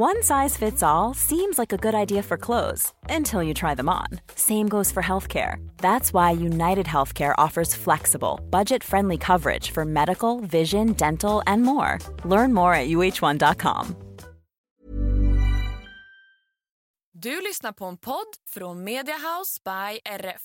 One size fits all seems like a good idea for clothes until you try them on. Same goes for healthcare. That's why United Healthcare offers flexible, budget friendly coverage for medical, vision, dental, and more. Learn more at uh1.com. Du lyssnar på en podd från Mediahouse by RF.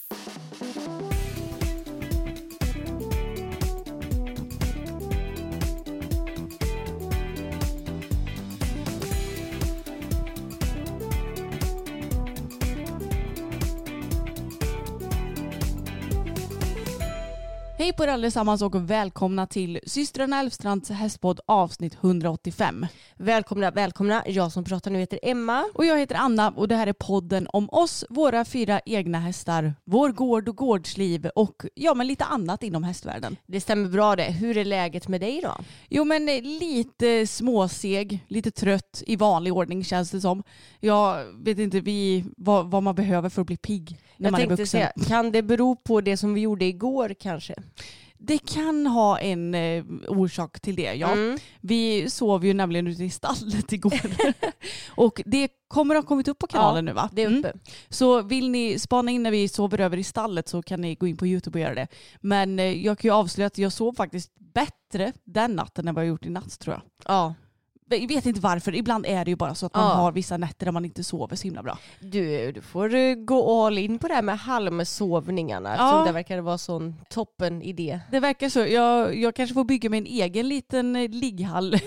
Hej på er allesammans och välkomna till systrarna Elfstrands hästpodd avsnitt 185. Välkomna, välkomna. Jag som pratar nu heter Emma. Och jag heter Anna och det här är podden om oss, våra fyra egna hästar, vår gård och gårdsliv och ja men lite annat inom hästvärlden. Det stämmer bra det. Hur är läget med dig då? Jo men eh, lite småseg, lite trött i vanlig ordning känns det som. Jag vet inte vi, vad, vad man behöver för att bli pigg när Jag man är vuxen. säga, kan det bero på det som vi gjorde igår kanske? Det kan ha en eh, orsak till det ja. Mm. Vi sov ju nämligen ute i stallet igår. och det kommer ha kommit upp på kanalen nu va? Det är Mm. uppe. Så vill ni spana in när vi sover över i stallet så kan ni gå in på YouTube och göra det. Men eh, jag kan ju avslöja att jag sov faktiskt bättre den natten än vad jag gjort i natt tror jag. Ja. Jag vet inte varför, ibland är det ju bara så att man Ja. har vissa nätter där man inte sover så himla bra. Du, du får gå all in på det här med halmsovningarna Ja. eftersom det verkar vara sån toppen idé. Det verkar så. Jag, jag kanske får bygga mig en egen liten eh, ligghall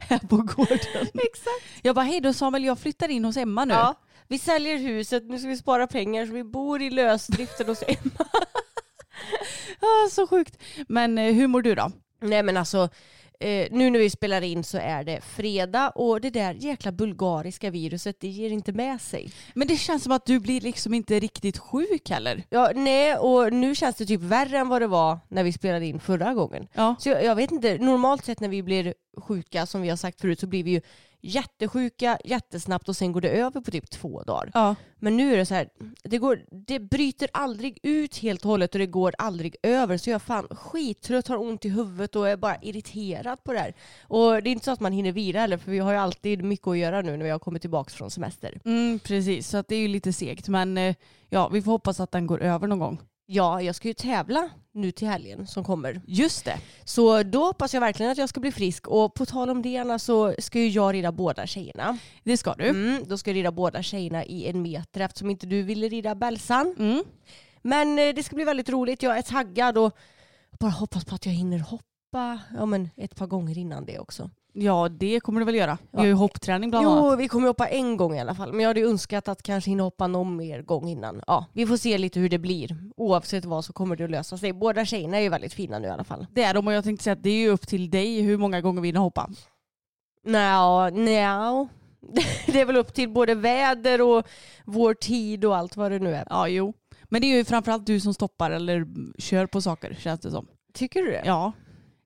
här på gården. Exakt. Jag bara, hej då Samuel, jag flyttar in hos Emma nu. Ja. Vi säljer huset, nu ska vi spara pengar så vi bor i lösdriften hos Emma. Ah, så sjukt. Men eh, hur mår du då? Nej men alltså, eh, nu när vi spelar in så är det fredag och det där jäkla bulgariska viruset det ger inte med sig. Men det känns som att du blir liksom inte riktigt sjuk heller. Ja, nej, och nu känns det typ värre än vad det var när vi spelade in förra gången. Ja. Så jag, jag vet inte, normalt sett när vi blir sjuka, som vi har sagt förut, så blir vi ju jättesjuka jättesnabbt och sen går det över på typ två dagar. Ja. Men nu är det så här, det, går, det bryter aldrig ut helt och hållet och det går aldrig över. Så jag är fan skittrött, har ont i huvudet och är bara irriterad på det här. Och det är inte så att man hinner vila heller, för vi har ju alltid mycket att göra nu när vi har kommit tillbaka från semester. Mm, precis, så det är ju lite segt. Men eh, ja, vi får hoppas att den går över någon gång. Ja, jag ska ju tävla nu till helgen som kommer. Just det. Så då hoppas jag verkligen att jag ska bli frisk. Och på tal om det Anna, så ska ju jag rida båda tjejerna. Det ska du. Mm, då ska jag rida båda tjejerna i en meter eftersom inte du ville rida Bälsan. Mm. Men eh, det ska bli väldigt roligt. Jag är taggad och bara hoppas på att jag hinner hoppa ja, men ett par gånger innan det också. Ja, det kommer du väl göra. Vi har ju hoppträning bland annat. Jo, vi kommer hoppa en gång i alla fall. Men jag hade ju önskat att kanske hinna hoppa någon mer gång innan. Ja, vi får se lite hur det blir. Oavsett vad så kommer det att lösa sig. Båda tjejerna är ju väldigt fina nu i alla fall. Det är de och jag tänkte säga att det är ju upp till dig hur många gånger vi hinner hoppa. Nja, nja. Det är väl upp till både väder och vår tid och allt vad det nu är. Ja, jo. Men det är ju framförallt du som stoppar eller kör på saker känns det som. Tycker du det? Ja.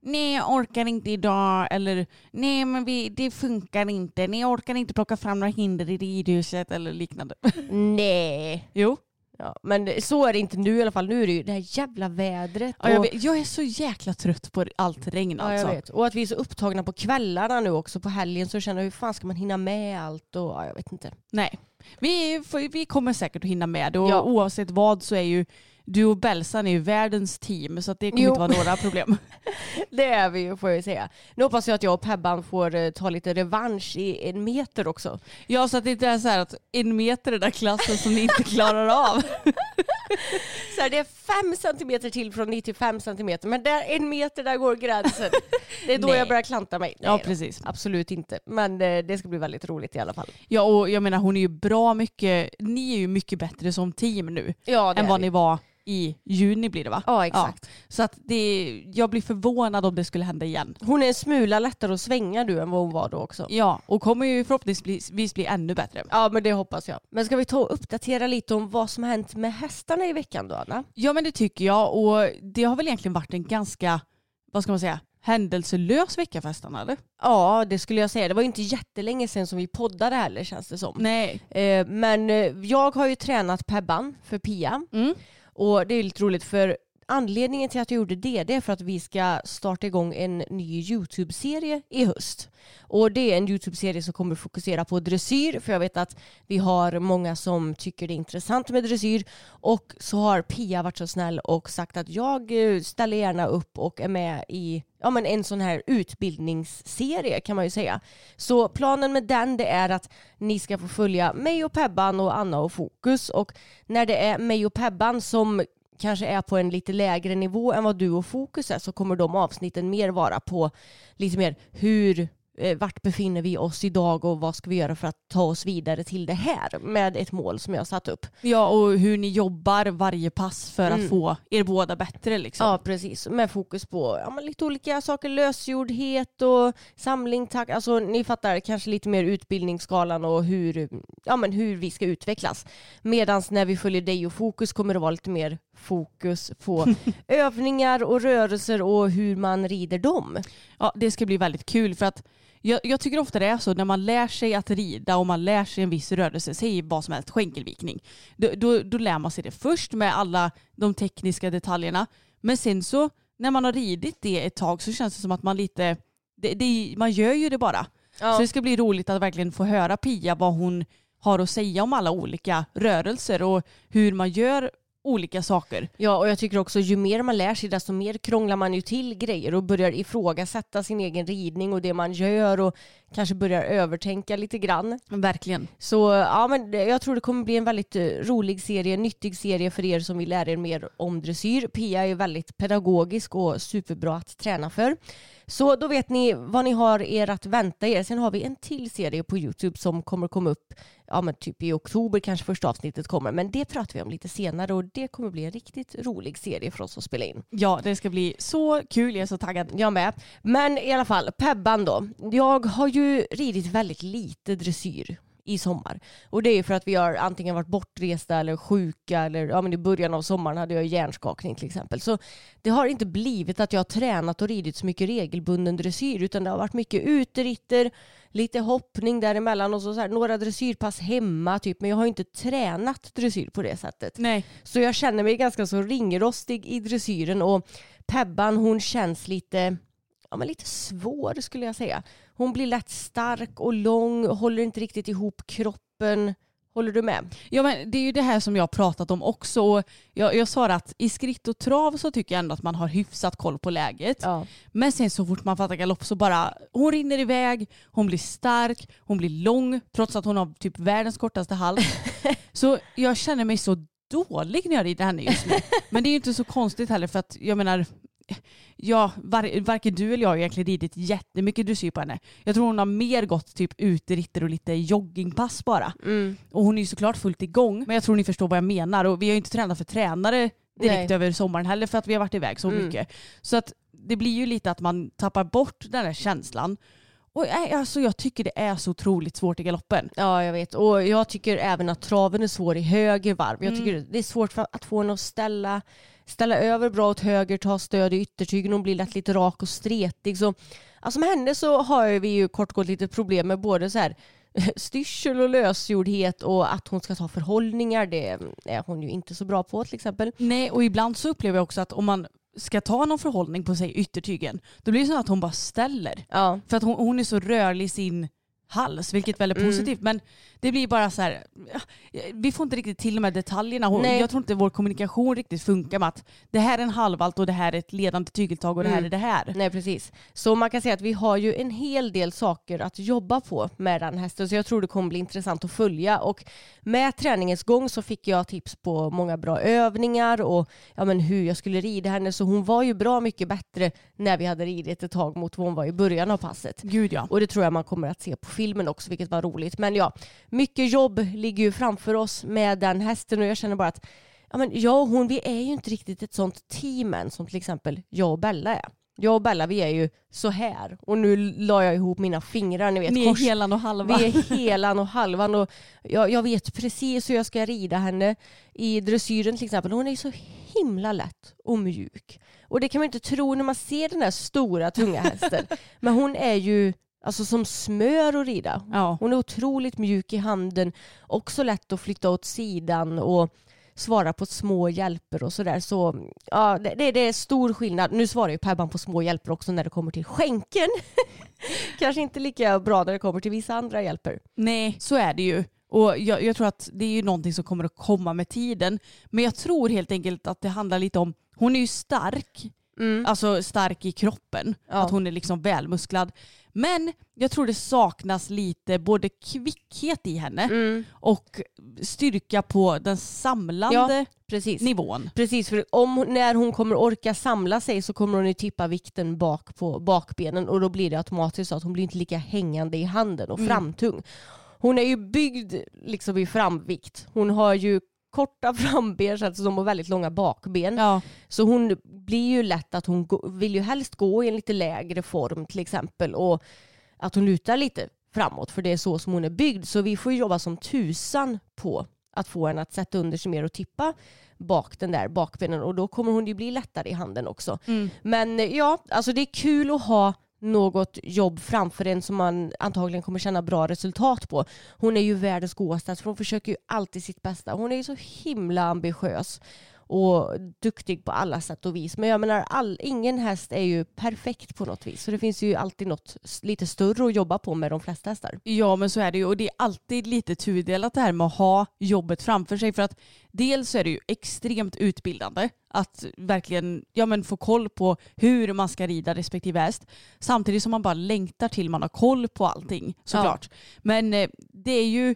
Nej, jag orkar inte idag. Eller nej, men vi, det funkar inte. Nej, jag orkar inte plocka fram några hinder i ridhuset eller liknande. Nej. Jo. Ja, men det- så är det inte nu i alla fall. Nu är det ju det här jävla vädret. Ja, jag, vet, jag är så jäkla trött på allt regn Ja, alltså. jag vet. Och att vi är så upptagna på kvällarna nu också på helgen så känner jag hur fan ska man hinna med allt och ja, jag vet inte. Nej. Vi, vi kommer säkert att hinna med det och Ja. oavsett vad så är ju du och Belsan är ju världens team så att det kommer Jo. inte vara några problem. Det är vi ju får jag säga. Nu hoppas jag att jag och Pebban får eh, ta lite revansch i en meter också. Ja så att det inte är så här att en meter är den där klassen som ni inte klarar av. Så här, det är fem centimeter till från 95 centimeter men där en meter där går gränsen. Det är då Nej. jag börjar klanta mig. Ja Nej då, precis. Absolut inte. Men eh, det ska bli väldigt roligt i alla fall. Ja och jag menar hon är ju bra mycket, ni är ju mycket bättre som team nu Ja, än vad vi. ni var i juni blir det va? Ja exakt. Så att det, jag blir förvånad om det skulle hända igen. Hon är en smula lättare att svänga du än vad hon var då också. Ja, och kommer ju förhoppningsvis bli ännu bättre. Ja men det hoppas jag. Men ska vi ta och uppdatera lite om vad som hänt med hästarna i veckan då Anna? Ja men det tycker jag och det har väl egentligen varit en ganska, vad ska man säga, händelselös vecka för hästarna eller? Ja det skulle jag säga. Det var inte jättelänge sedan som vi poddade heller känns det som. Nej. Eh, men eh, jag har ju tränat Pebban för Pia. Mm. Och det är lite roligt för anledningen till att jag gjorde det, det är för att vi ska starta igång en ny YouTube-serie i höst. Och det är en YouTube-serie som kommer fokusera på dressyr, för jag vet att vi har många som tycker det är intressant med dressyr. Och så har Pia varit så snäll och sagt att jag eh, ställer gärna upp och är med i ja, men en sån här utbildningsserie kan man ju säga. Så planen med den det är att ni ska få följa mig och Pebban och Anna och Fokus och när det är mig och Pebban som kanske är på en lite lägre nivå än vad du och Fokus är så kommer de avsnitten mer vara på lite mer hur eh, vart befinner vi oss idag och vad ska vi göra för att ta oss vidare till det här med ett mål som jag har satt upp. Ja och hur ni jobbar varje pass för Mm. att få er båda bättre liksom. Ja precis, med fokus på ja, lite olika saker, lösgjordhet och samling, tack. Alltså ni fattar kanske lite mer utbildningsskalan och hur, ja, men hur vi ska utvecklas. Medan när vi följer dig och fokus kommer det vara lite mer fokus på övningar och rörelser och hur man rider dem. Ja, det ska bli väldigt kul för att jag, jag tycker ofta det är så när man lär sig att rida och man lär sig en viss rörelse, säg vad som helst, skänkelvikning. Då, då, då lär man sig det först med alla de tekniska detaljerna. Men sen så när man har ridit det ett tag så känns det som att man lite, det, det, man gör ju det bara. Så det ska bli roligt att verkligen få höra Pia vad hon har att säga om alla olika rörelser och hur man gör olika saker. Ja, och jag tycker också ju mer man lär sig desto mer krånglar man ju till grejer och börjar ifrågasätta sin egen ridning och det man gör och kanske börjar övertänka lite grann. Verkligen. Så ja, men jag tror det kommer bli en väldigt eh, rolig serie, nyttig serie för er som vill lära er mer om dressyr. Pia är väldigt pedagogisk och superbra att träna för. Så då vet ni vad ni har er att vänta er. Sen har vi en till serie på YouTube som kommer komma upp ja, men typ i oktober kanske första avsnittet kommer. Men det pratar vi om lite senare och det kommer bli en riktigt rolig serie för oss att spela in. Ja, det ska bli så kul. Jag är så taggad. Jag med. Men i alla fall, Pebban då. Jag har ju ridit väldigt lite dressyr i sommar. Och det är för att vi har antingen varit bortresta eller sjuka eller ja, men i början av sommaren hade jag hjärnskakning till exempel. Så det har inte blivit att jag har tränat och ridit så mycket regelbunden dressyr utan det har varit mycket uteritter, lite hoppning däremellan och så, så här, några dressyrpass hemma typ. Men jag har inte tränat dressyr på det sättet. Nej. Så jag känner mig ganska så ringrostig i dressyren och Pebban hon känns lite, ja, men lite svår skulle jag säga. Hon blir lätt stark och lång, håller inte riktigt ihop kroppen. Håller du med? Ja men det är ju det här som jag har pratat om också. Jag, jag sa att i skritt och trav så tycker jag ändå att man har hyfsat koll på läget. Ja. Men sen så fort man fattar galopp så bara, hon rinner iväg, hon blir stark, hon blir lång trots att hon har typ världens kortaste hals. så jag känner mig så dålig när jag rider henne just nu. Men det är ju inte så konstigt heller för att jag menar, ja, var, varken du eller jag har egentligen ridit jättemycket dressyr på henne. Jag tror hon har mer gått typ uteritter och lite joggingpass bara. Mm. Och hon är ju såklart fullt igång. Men jag tror ni förstår vad jag menar. Och vi har ju inte tränat för tränare direkt Nej. över sommaren heller för att vi har varit iväg så Mm. mycket. Så att det blir ju lite att man tappar bort den här känslan. Och äh, alltså, jag tycker det är så otroligt svårt i galoppen. Ja, jag vet. Och jag tycker även att traven är svår i höger varv. Jag tycker det är svårt att få henne att ställa, ställa över bra åt höger, ta stöd i yttertygen och bli lätt lite rak och stretig. Så, alltså med henne så har vi ju kort gått lite problem med både så här styrsel och lösgjordhet och att hon ska ta förhållningar. Det är hon ju inte så bra på till exempel. Nej, och ibland så upplever jag också att om man ska ta någon förhållning på sig yttertygen, då blir det så att hon bara ställer. Ja, För att hon, hon är så rörlig i sin hals, vilket är Mm. positivt. Men det blir bara så här, vi får inte riktigt till de här detaljerna. Nej. jag tror inte vår kommunikation riktigt funkar med att det här är en halvalt och det här är ett ledande tygeltag och det här Mm. är det här. Nej precis. Så man kan säga att vi har ju en hel del saker att jobba på med den hästen. Så jag tror det kommer bli intressant att följa. Och med träningens gång så fick jag tips på många bra övningar och ja, men hur jag skulle rida henne. Så hon var ju bra mycket bättre när vi hade ridit ett tag mot vad hon var i början av passet. Gud ja. Och det tror jag man kommer att se på filmen också, vilket var roligt. Men ja, mycket jobb ligger ju framför oss med den hästen och jag känner bara att Ja, men jag och hon, vi är ju inte riktigt ett sånt team än som till exempel jag och Bella är. Jag och Bella, vi är ju så här. Och nu la jag ihop mina fingrar, ni vet. Ni är kors- helan och halva. Vi är helan och halvan och jag, jag vet precis hur jag ska rida henne i dressyren till exempel. Hon är så himla lätt och mjuk. Och det kan man inte tro när man ser den här stora tunga hästen. Men hon är ju alltså som smör att rida. Ja. Hon är otroligt mjuk i handen, också lätt att flytta åt sidan och svara på små hjälper och sådär. Så ja, det, det, är stor skillnad. Nu svarar ju Pebban på små hjälper också när det kommer till skänken. Kanske inte lika bra när det kommer till vissa andra hjälper. Nej, så är det ju. Och jag, jag tror att det är ju någonting som kommer att komma med tiden. Men jag tror helt enkelt att det handlar lite om, hon är ju stark, alltså stark i kroppen. Ja. Att hon är liksom välmusklad. Men jag tror det saknas lite både kvickhet i henne Mm. och styrka på den samlande Precis. nivån. Precis, för om, när hon kommer orka samla sig så kommer hon ju tippa vikten bak på bakbenen och då blir det automatiskt så att hon blir inte lika hängande i handen och Mm. framtung. Hon är ju byggd liksom i framvikt. Hon har ju korta framben så att de har väldigt långa bakben. Ja. Så hon blir ju lätt att hon vill ju helst gå i en lite lägre form till exempel och att hon lutar lite framåt för det är så som hon är byggd. Så vi får jobba som tusan på att få henne att sätta under sig mer och tippa bak den där bakbenen och då kommer hon ju bli lättare i handen också. Mm. Men eh, ja, alltså det är kul att ha något jobb framför en som man antagligen kommer känna bra resultat på. Hon är ju världens godaste för hon försöker ju alltid sitt bästa. Hon är ju så himla ambitiös och duktig på alla sätt och vis. Men jag menar, all, ingen häst är ju perfekt på något vis. Så det finns ju alltid något lite större att jobba på med de flesta hästar. Ja men så är det ju och det är alltid lite tudelat det här med att ha jobbet framför sig för att dels är det ju extremt utbildande att verkligen ja, men få koll på hur man ska rida respektive häst samtidigt som man bara längtar till man har koll på allting såklart. Men eh, det är ju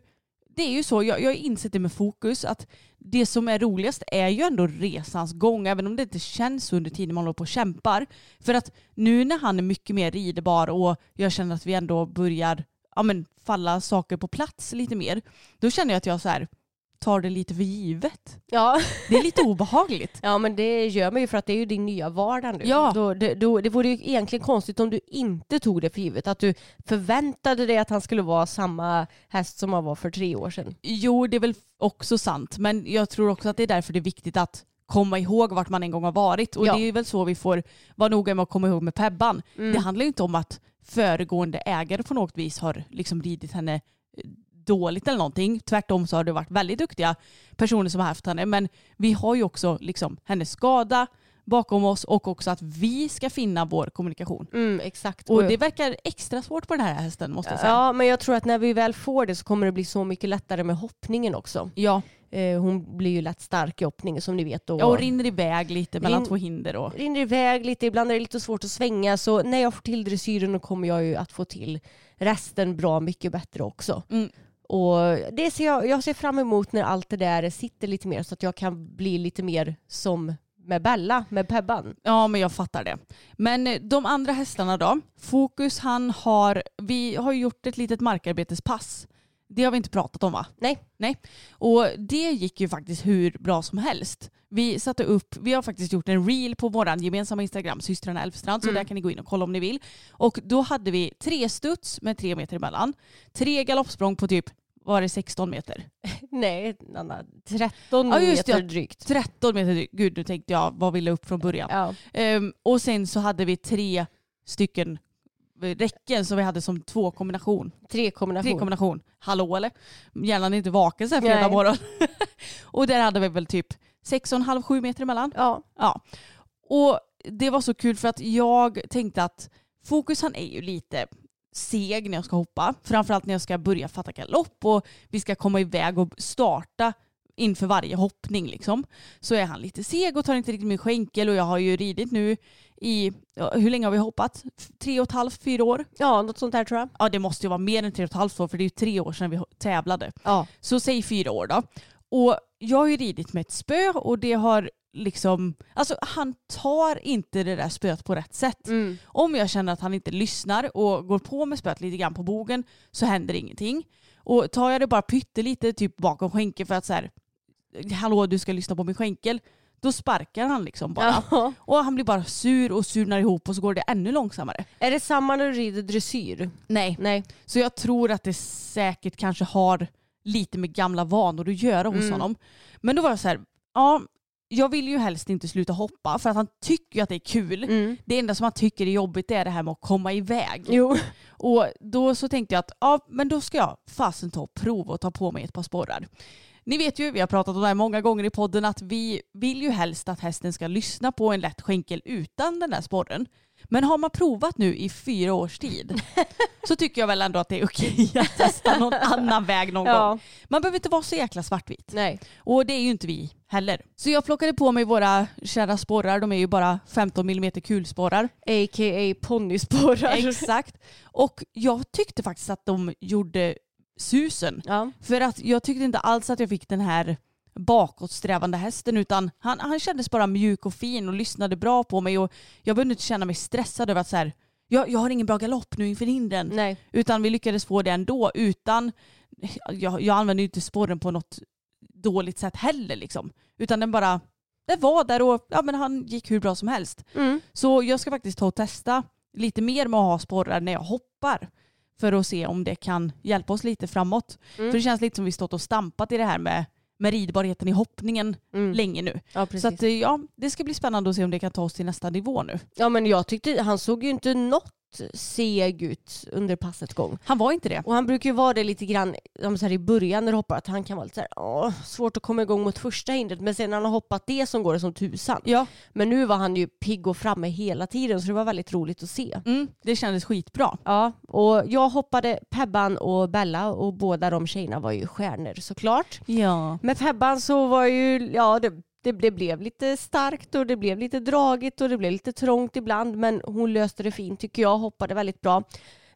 det är ju så, jag, jag har insett det med fokus, att det som är roligast är ju ändå resans gång, även om det inte känns under tiden man håller på och kämpar. För att nu när han är mycket mer ridbar och jag känner att vi ändå börjar ja, men, falla saker på plats lite mer, då känner jag att jag så här, tar det lite för givet. Ja. Det är lite obehagligt. Ja men det gör man ju för att det är ju din nya vardag nu. Ja. Då, det, då, det vore ju egentligen konstigt om du inte tog det för givet. Att du förväntade dig att han skulle vara samma häst som han var för tre år sedan. Jo, det är väl också sant, men jag tror också att det är därför det är viktigt att komma ihåg vart man en gång har varit. Och Ja. det är väl så vi får vara noga med att komma ihåg med Pebban. Mm. Det handlar ju inte om att föregående ägare på något vis har liksom ridit henne dåligt eller någonting. Tvärtom så har det varit väldigt duktiga personer som har haft henne. Men vi har ju också liksom hennes skada bakom oss och också att vi ska finna vår kommunikation. Mm, exakt. Och det verkar extra svårt på den här hästen måste jag säga. Ja men jag tror att när vi väl får det så kommer det bli så mycket lättare med hoppningen också. Ja, Eh, hon blir ju lätt stark i hoppningen som ni vet. Och ja och rinner iväg lite mellan Rin- två hinder. Och... rinner iväg lite, ibland är det lite svårt att svänga. Så när jag får till dressyren kommer jag ju att få till resten bra mycket bättre också. Mm. Och det ser jag, jag ser fram emot när allt det där sitter lite mer så att jag kan bli lite mer som med Bella, med Pebban. Ja, men jag fattar det. Men eh, de andra hästarna då? Fokus han har, vi har gjort ett litet markarbetespass. Det har vi inte pratat om va? Nej. Nej. Och det gick ju faktiskt hur bra som helst. Vi satte upp, vi har faktiskt gjort en reel på vår gemensamma Instagram, systrarna Elfstrand, så Mm. där kan ni gå in och kolla om ni vill. Och då hade vi tre studs med tre meter emellan, tre galoppsprång på typ, var det 16 meter? Nej, Anna, 13 Ja, just det, meter ja. drygt. 13 meter, drygt. gud nu tänkte jag vad ville upp från början. Ja. Ehm, och sen så hade vi tre stycken räcken som vi hade som två kombination. Tre kombination. Tre kombination. Hallå eller? Hjärnan är inte vaken så här fredag morgon. och där hade vi väl typ 6,5-7 meter emellan. Ja. Ja. Och det var så kul för att jag tänkte att fokus han är ju lite seg när jag ska hoppa. Framförallt när jag ska börja fatta galopp och vi ska komma iväg och starta inför varje hoppning liksom. Så är han lite seg och tar inte riktigt min skänkel och jag har ju ridit nu i, hur länge har vi hoppat? Tre och ett halvt, fyra år? ja, något sånt där tror jag. Ja det måste ju vara mer än tre och ett halvt år för det är ju tre år sedan vi tävlade. Ja. Så säg fyra år då. Och jag har ju ridit med ett spö och det har liksom, alltså han tar inte det där spöet på rätt sätt. Mm. Om jag känner att han inte lyssnar och går på med spöet lite grann på bogen så händer ingenting. Och tar jag det bara pyttelite typ bakom skänken för att så här, hallå du ska lyssna på min skänkel. Då sparkar han liksom bara. Ja. Och han blir bara sur och surnar ihop och så går det ännu långsammare. Är det samma när du rider dressyr? Nej. Nej. Så jag tror att det säkert kanske har lite med gamla vanor att göra hos Mm. honom. Men då var jag så här, ja, jag vill ju helst inte sluta hoppa för att han tycker ju att det är kul. Mm. Det enda som han tycker är jobbigt är det här med att komma iväg. Jo. Och då så tänkte jag att ja, men då ska jag fasen ta och prova och ta på mig ett par sporrar. Ni vet ju, vi har pratat om det här många gånger i podden, att vi vill ju helst att hästen ska lyssna på en lätt skänkel utan den där sporren. Men har man provat nu i fyra års tid så tycker jag väl ändå att det är okej att testa någon annan väg någon Ja. gång. Man behöver inte vara så jäkla svartvit. Nej. Och det är ju inte vi heller. Så jag plockade på mig våra kära sporrar, de är ju bara 15 mm kulsporrar. A.k.a. ponnysporrar. Exakt. Och jag tyckte faktiskt att de gjorde susen. Ja. För att jag tyckte inte alls att jag fick den här bakåtsträvande hästen utan han, han kändes bara mjuk och fin och lyssnade bra på mig och jag behövde inte känna mig stressad över att så här, jag, jag har ingen bra galopp nu inför hindren. Nej. Utan vi lyckades få det ändå utan, jag, jag använde ju inte spåren på något dåligt sätt heller liksom. Utan den bara, den var där och ja, men han gick hur bra som helst. Mm. Så jag ska faktiskt ta och testa lite mer med att ha sporrar när jag hoppar. För att se om det kan hjälpa oss lite framåt. Mm. För det känns lite som vi stått och stampat i det här med, med ridbarheten i hoppningen Mm. länge nu. Ja. Så att, eh, ja, det ska bli spännande att se om det kan ta oss till nästa nivå nu. Ja men jag tyckte han såg ju inte något seg ut under passets gång. Han var inte det. Och han brukar ju vara det lite grann så här i början när du hoppar att han kan vara lite så här, åh, svårt att komma igång mot första hindret men sen när han har hoppat det som går det som tusan. Ja, Men nu var han ju pigg och framme hela tiden så det var väldigt roligt att se. mm, det kändes skitbra. Ja, och jag hoppade Pebban och Bella och båda de tjejerna var ju stjärnor såklart. Ja. Med Pebban så var ju, ja det, det, det blev lite starkt och det blev lite dragigt och det blev lite trångt ibland men hon löste det fint tycker jag, hoppade väldigt bra.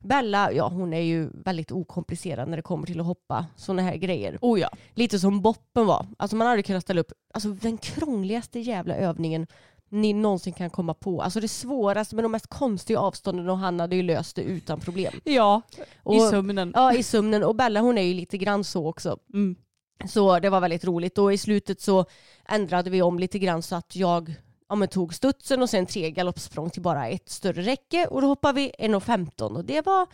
Bella, ja hon är ju väldigt okomplicerad när det kommer till att hoppa sådana här grejer. Oh ja. Lite som Boppen var. Alltså man hade kunnat ställa upp alltså, den krångligaste jävla övningen ni någonsin kan komma på. Alltså det svåraste med de mest konstiga avstånden och han hade ju löst det utan problem. Ja, Och, i sömnen. Ja, i sömnen. Och Bella hon är ju lite grann så också. Mm. Så det var väldigt roligt och i slutet så ändrade vi om lite grann så att jag ja, tog studsen och sen tre galoppsprång till bara ett större räcke och då hoppade vi 1,15 och det var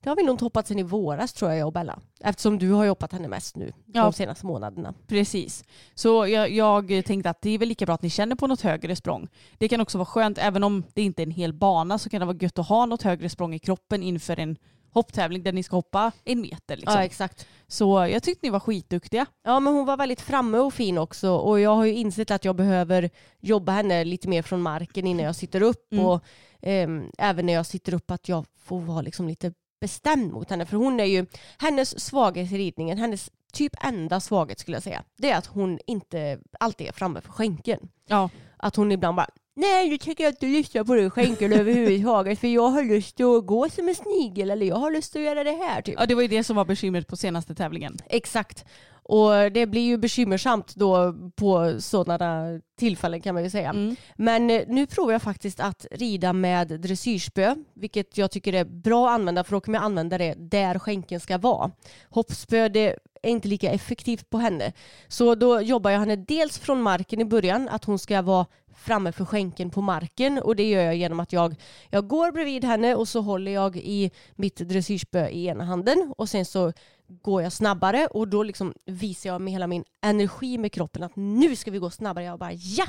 det har vi nog inte hoppat sen i våras tror jag, jag och Bella. Eftersom du har ju hoppat henne mest nu Ja. de senaste månaderna. Precis. Så jag, jag tänkte att det är väl lika bra att ni känner på något högre språng. Det kan också vara skönt, även om det inte är en hel bana så kan det vara gött att ha något högre språng i kroppen inför en hopptävling där ni ska hoppa en meter. Liksom. Ja exakt. Så jag tyckte ni var skitduktiga. Ja men hon var väldigt framme och fin också och jag har ju insett att jag behöver jobba henne lite mer från marken innan jag sitter upp Mm. och ehm, även när jag sitter upp att jag får vara liksom lite bestämd mot henne för hon är ju hennes svaghet i ridningen, hennes typ enda svaghet skulle jag säga, det är att hon inte alltid är framme för skänkeln. Ja. Att hon ibland bara Nej, nu tycker jag att du lyssnar på din skänkel överhuvudtaget för jag har lust att gå som en snigel eller jag har lust att göra det här typ. ja, det var ju det som var bekymret på senaste tävlingen. Exakt. Och det blir ju bekymmersamt då på sådana tillfällen kan man ju säga. Mm. Men eh, nu provar jag faktiskt att rida med dressyrspö, vilket jag tycker är bra att använda för då kan jag använda det där skänken ska vara. Hoppspö det är inte lika effektivt på henne. Så då jobbar jag henne dels från marken i början, att hon ska vara framme för skänken på marken och det gör jag genom att jag, jag går bredvid henne och så håller jag i mitt dressyrspö i ena handen och sen så går jag snabbare och då liksom visar jag med hela min energi med kroppen att nu ska vi gå snabbare. Jag bara ja!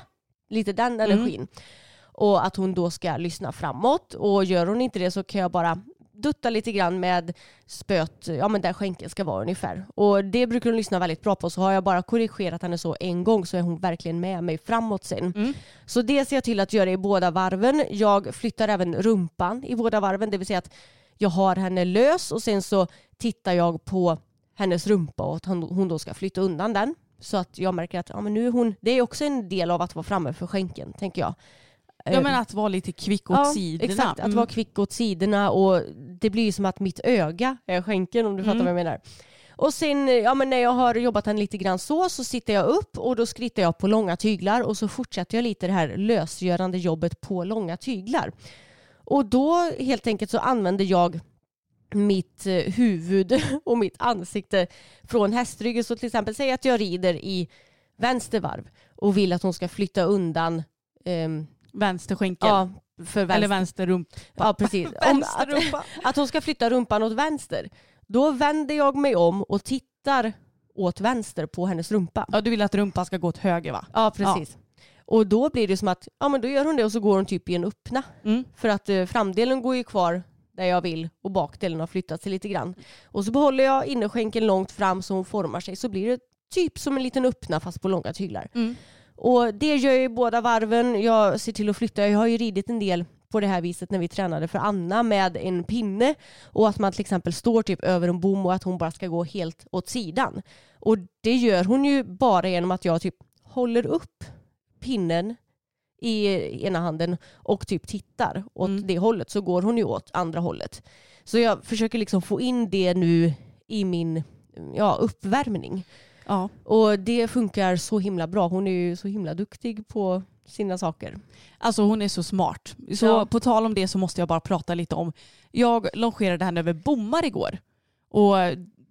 Lite den energin. Och att hon då ska lyssna framåt och gör hon inte det så kan jag bara dutta lite grann med spöet, ja men där skänken ska vara ungefär. Och det brukar hon lyssna väldigt bra på så har jag bara korrigerat henne så en gång så är hon verkligen med mig framåt sen. Mm. Så det ser jag till att göra i båda varven. Jag flyttar även rumpan i båda varven, det vill säga att jag har henne lös och sen så tittar jag på hennes rumpa och att hon hon då ska flytta undan den. Så att jag märker att ja, men nu är hon, det är också en del av att vara framme för skänken, tänker jag. Ja Eh, men att vara lite kvick åt ja, sidorna. Exakt, att Mm. vara kvick åt sidorna och det blir ju som att mitt öga är skänken om du fattar Mm. vad jag menar. Och sen ja, men när jag har jobbat den lite grann så så sitter jag upp och då skrittar jag på långa tyglar och så fortsätter jag lite det här lösgörande jobbet på långa tyglar. Och då helt enkelt så använder jag mitt eh, huvud och mitt ansikte från hästryggen. Så till exempel säg att jag rider i vänster varv och vill att hon ska flytta undan ehm, Vänster skänkel. ja, för vänster. Eller vänster rumpa. Ja, precis. Om, att, att hon ska flytta rumpan åt vänster. Då vänder jag mig om och tittar åt vänster på hennes rumpa. Ja, du vill att rumpan ska gå åt höger va? Ja, precis. Och då blir det som att, ja men då gör hon det och så går hon typ i en öppna. Mm. För att eh, framdelen går ju kvar där jag vill och bakdelen har flyttat sig lite grann. Och så behåller jag innerskänkeln långt fram så hon formar sig så blir det typ som en liten öppna fast på långa tyglar. Mm. Och det gör jag i båda varven. Jag ser till att flytta. Jag har ju ridit en del på det här viset när vi tränade för Anna med en pinne och att man till exempel står typ över en bom och att hon bara ska gå helt åt sidan. Och det gör hon ju bara genom att jag typ håller upp pinnen i ena handen och typ tittar åt Mm. det hållet så går hon ju åt andra hållet. Så jag försöker liksom få in det nu i min ja, uppvärmning. Ja. Och det funkar så himla bra. Hon är ju så himla duktig på sina saker. Alltså hon är så smart. Så Ja. på tal om det så måste jag bara prata lite om. Jag longerade henne över bommar igår. Och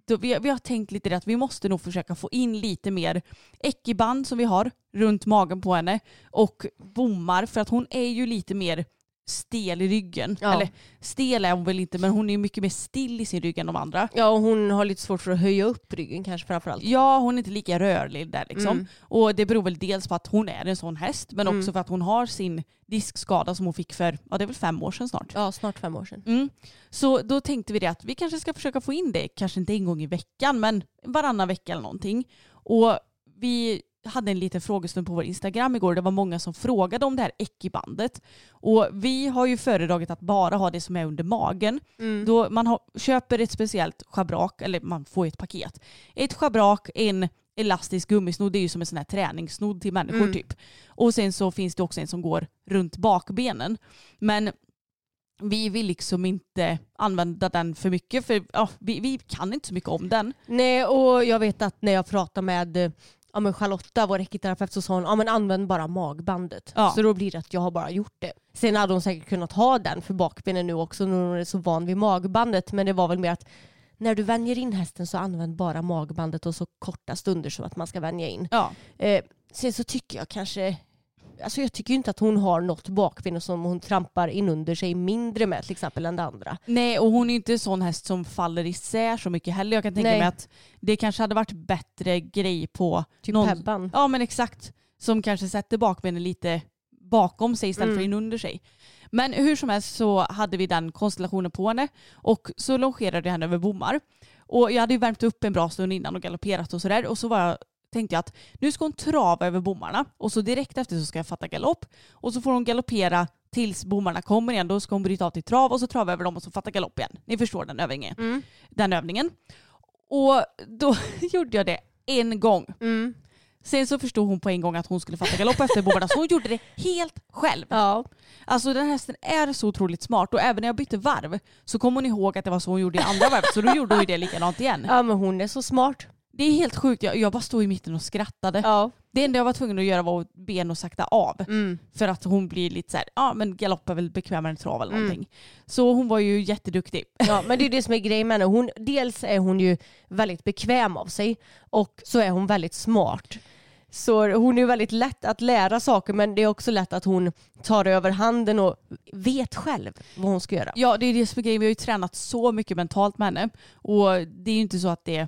då, vi, vi har tänkt lite det att vi måste nog försöka få in lite mer äckiband som vi har runt magen på henne och bommar för att hon är ju lite mer stel i ryggen. Ja. Eller stel är hon väl inte men hon är mycket mer still i sin rygg än de andra. Ja, och hon har lite svårt för att höja upp ryggen kanske framförallt. Ja, hon är inte lika rörlig där liksom. Mm. Och det beror väl dels på att hon är en sån häst men Mm. också för att hon har sin diskskada som hon fick för, ja det är väl fem år sedan snart. Ja, snart fem år sedan. Mm. Så då tänkte vi det att vi kanske ska försöka få in det, kanske inte en gång i veckan men varannan vecka eller någonting. Och vi hade en liten frågestund på vår Instagram igår. Det var många som frågade om det här Ecki-bandet. Och vi har ju föredragit att bara ha det som är under magen. Mm. Då man har, köper ett speciellt schabrak, eller man får ett paket. Ett schabrak, en elastisk gummisnodd, det är ju som en sån här träningssnodd till människor Mm. typ. Och sen så finns det också en som går runt bakbenen. Men vi vill liksom inte använda den för mycket för ja, vi, vi kan inte så mycket om den. Nej, och jag vet att när jag pratade med ja, men Charlotta, vår ekiterapeut, så sa hon ja, men använd bara magbandet. Ja. Så då blir det att jag har bara gjort det. Sen hade hon säkert kunnat ha den för bakbenen nu också när hon är så van vid magbandet. Men det var väl mer att när du vänjer in hästen så använd bara magbandet och så korta stunder så att man ska vänja in. Ja. Eh, sen så tycker jag kanske, alltså jag tycker inte att hon har något bakben som hon trampar in under sig mindre med till exempel än det andra. Nej och hon är inte en sån häst som faller isär så mycket heller. Jag kan tänka Nej. mig att det kanske hade varit bättre grej på Typ någon, Pebban. Ja men exakt. Som kanske sätter bakbenen lite bakom sig istället Mm. för in under sig. Men hur som helst så hade vi den konstellationen på henne och så longerade jag henne över bommar. Och jag hade ju värmt upp en bra stund innan och galopperat och sådär och så var jag, tänkte jag att nu ska hon trava över bommarna och så direkt efter så ska jag fatta galopp och så får hon galoppera tills bommarna kommer igen. Då ska hon bryta av till trav och så trava över dem och så fatta galopp igen. Ni förstår den övningen. Mm. Den övningen. Och då gjorde jag det en gång. Mm. Sen så förstod hon på en gång att hon skulle fatta galopp efter bommarna så hon gjorde det helt själv. Ja. Alltså den hästen är så otroligt smart och även när jag bytte varv så kom hon ihåg att det var så hon gjorde i andra varvet så då gjorde hon ju det likadant igen. ja, men hon är så smart. Det är helt sjukt, jag, jag bara stod i mitten och skrattade. Ja. Det enda jag var tvungen att göra var att be henne att sakta av. Mm. För att hon blir lite så här, ja men galopp är väl bekvämare än trav eller Mm. någonting. Så hon var ju jätteduktig. Ja, men det är det som är grejen med henne. Hon, dels är hon ju väldigt bekväm av sig och så är hon väldigt smart. Så hon är ju väldigt lätt att lära saker men det är också lätt att hon tar över handen och vet själv vad hon ska göra. Ja det är det som är grejen, vi har ju tränat så mycket mentalt med henne. Och det är ju inte så att det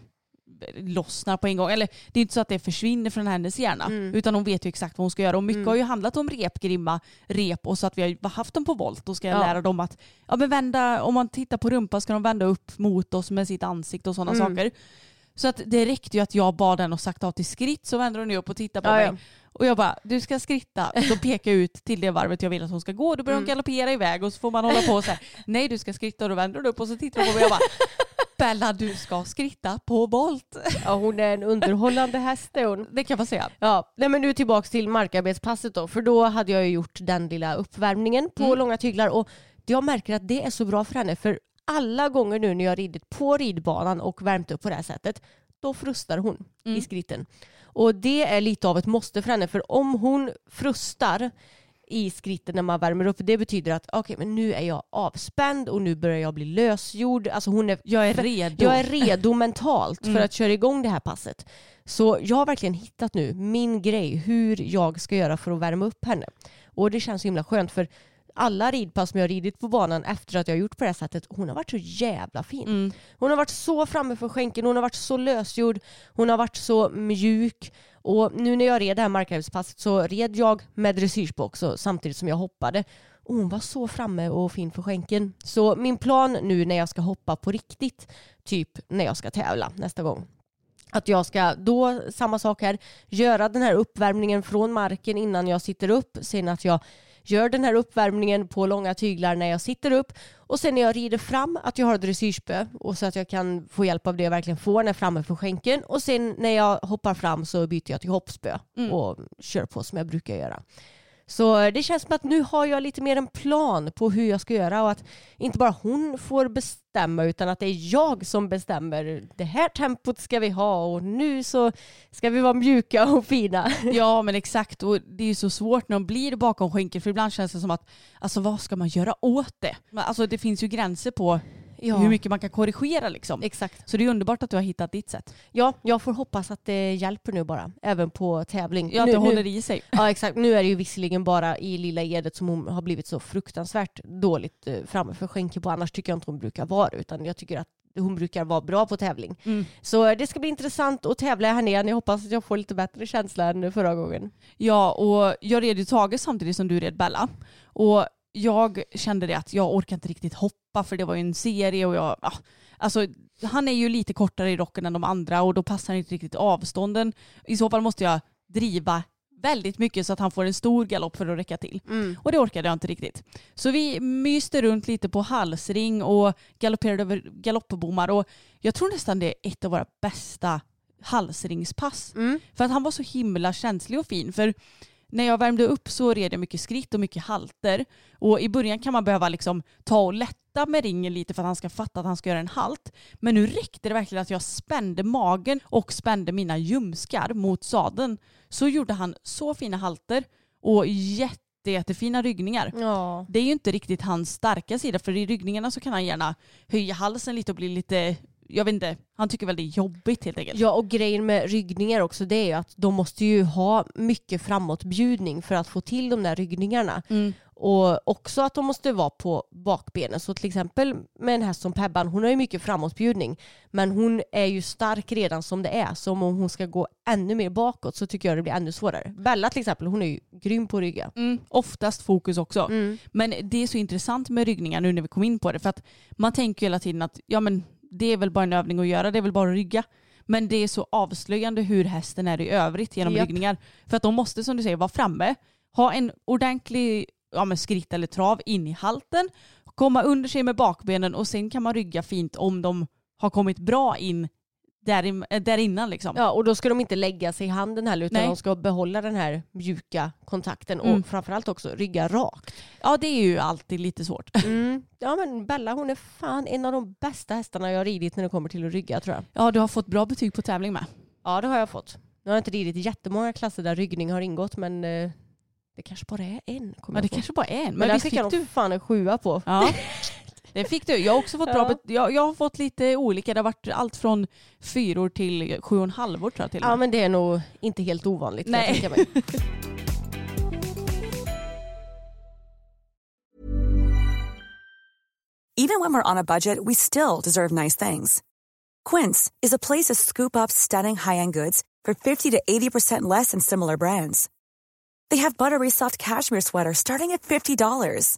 lossnar på en gång. Eller det är inte så att det försvinner från hennes hjärna. Mm. Utan hon vet ju exakt vad hon ska göra. Och mycket Mm. har ju handlat om repgrimma, rep och så att vi har haft dem på volt. Då ska jag Ja. lära dem att ja, men vända, om man tittar på rumpan ska de vända upp mot oss med sitt ansikte och sådana Mm. saker. Så att det räckte ju att jag bad den och sagt av till skritt så vänder hon ju upp och tittar på Ja, mig. ja. Och jag bara, du ska skritta. Då pekar jag ut till det varvet jag vill att hon ska gå. Då börjar hon Mm. galoppera iväg och så får man hålla på så här. Nej du ska skritta och då vänder hon upp och så tittar hon på mig och jag bara, Bella du ska skritta på volt. Ja, hon är en underhållande häst är hon. Det kan man säga. Ja, nej men nu tillbaks till markarbetspasset då. För då hade jag ju gjort den lilla uppvärmningen på Mm. långa tyglar och jag märker att det är så bra för henne. För alla gånger nu när jag har ridit på ridbanan och värmt upp på det här sättet, då frustar hon i Mm. skritten. Och det är lite av ett måste för henne. För om hon frustar i skrittet när man värmer upp. Det betyder att okej, men nu är jag avspänd och nu börjar jag bli lösgjord. Alltså hon är, Jag är redo. jag är redo mentalt för Mm. att köra igång det här passet. Så jag har verkligen hittat nu min grej, hur jag ska göra för att värma upp henne. Och det känns så himla skönt för alla ridpass som jag har ridit på banan efter att jag har gjort på det här sättet, hon har varit så jävla fin. Mm. Hon har varit så framme för skänken, hon har varit så lösgjord, hon har varit så mjuk. Och nu när jag red det här markhävspasset så red jag med dressyrspå också samtidigt som jag hoppade. Och hon var så framme och fin för skänken. Så min plan nu när jag ska hoppa på riktigt, typ när jag ska tävla nästa gång. Att jag ska då, samma sak här, göra den här uppvärmningen från marken innan jag sitter upp. Sen att jag gör den här uppvärmningen på långa tyglar när jag sitter upp. Och sen när jag rider fram att jag har dressyrspö och så att jag kan få hjälp av det jag verkligen får när jag är framme för skänken. Och sen när jag hoppar fram så byter jag till hoppspö Mm. och kör på som jag brukar göra. Så det känns som att nu har jag lite mer en plan på hur jag ska göra och att inte bara hon får bestämma utan att det är jag som bestämmer. Det här tempot ska vi ha och nu så ska vi vara mjuka och fina. Ja men exakt och det är ju så svårt när de blir bakom skynket för ibland känns det som att alltså vad ska man göra åt det? Alltså det finns ju gränser på Ja, hur mycket man kan korrigera liksom. exakt. Så det är underbart att du har hittat ditt sätt. Ja, jag får hoppas att det hjälper nu bara, även på tävling. Ja, att det håller i sig. Ja exakt, nu är det ju visserligen bara i Lilla Edet som hon har blivit så fruktansvärt dåligt eh, framme för skänken på. Annars tycker jag inte hon brukar vara utan jag tycker att hon brukar vara bra på tävling. Mm. Så eh, det ska bli intressant att tävla här igen. Jag hoppas att jag får lite bättre känsla än förra gången. Ja, och jag red ju Tage samtidigt som du red Bella. Och jag kände det att jag orkar inte riktigt hoppa för det var ju en serie och jag, ja, alltså han är ju lite kortare i rocken än de andra och då passar inte riktigt avstånden. I så fall måste jag driva väldigt mycket så att han får en stor galopp för att räcka till. Och det orkade jag inte riktigt. Så vi myste runt lite på halsring och galopperade över galoppbommar och jag tror nästan det är ett av våra bästa halsringspass. Mm. För att han var så himla känslig och fin. För när jag värmde upp så red jag mycket skritt och mycket halter. Och i början kan man behöva liksom ta och lätta med ringen lite för att han ska fatta att han ska göra en halt. Men nu räckte det verkligen att jag spände magen och spände mina ljumskar mot sadeln. Så gjorde han så fina halter och jätte, jättefina ryggningar. Ja. Det är ju inte riktigt hans starka sida för i ryggningarna så kan han gärna höja halsen lite och bli lite, jag vet inte, han tycker väl det är jobbigt helt enkelt. ja, och grejen med ryggningar också det är ju att de måste ju ha mycket framåtbjudning för att få till de där ryggningarna. Mm. Och också att de måste vara på bakbenen. Så till exempel med en häst som Pebban, hon har ju mycket framåtbjudning. Men hon är ju stark redan som det är. Så om hon ska gå ännu mer bakåt så tycker jag det blir ännu svårare. Bella till exempel, hon är ju grym på att rygga. Mm, oftast fokus också. Mm. Men det är så intressant med ryggningar nu när vi kom in på det. För att man tänker ju hela tiden att ja, men det är väl bara en övning att göra, det är väl bara att rygga. Men det är så avslöjande hur hästen är i övrigt genom Japp. ryggningar. För att de måste som du säger vara framme, ha en ordentlig ja, men skritt eller trav in i halten, komma under sig med bakbenen och sen kan man rygga fint om de har kommit bra in där, in, äh, där innan. Liksom. Ja, och då ska de inte lägga sig i handen heller utan Nej. de ska behålla den här mjuka kontakten Mm. och framförallt också rygga rakt. Ja det är ju alltid lite svårt. Mm. Ja men Bella hon är fan en av de bästa hästarna jag har ridit när det kommer till att rygga tror jag. Ja du har fått bra betyg på tävling med. Ja det har jag fått. Nu har jag inte ridit jättemånga klasser där ryggning har ingått men eh, det kanske bara är en. Ja, det på. kanske bara är en. men Men där fick fick jag du? fan en sjua på. Ja. Det fick du. Jag har också fått bra bet- jag, jag har fått lite olika. Det har varit allt från fyror till sju och en halvor tror jag till och Ja med. men det är nog inte helt ovanligt kan Nej. jag tänka mig. Even when we're on a budget, we still deserve nice things. Quince is a place to scoop up stunning high-end goods for 50 to 80% less than similar brands. They have buttery soft cashmere sweaters starting at $50,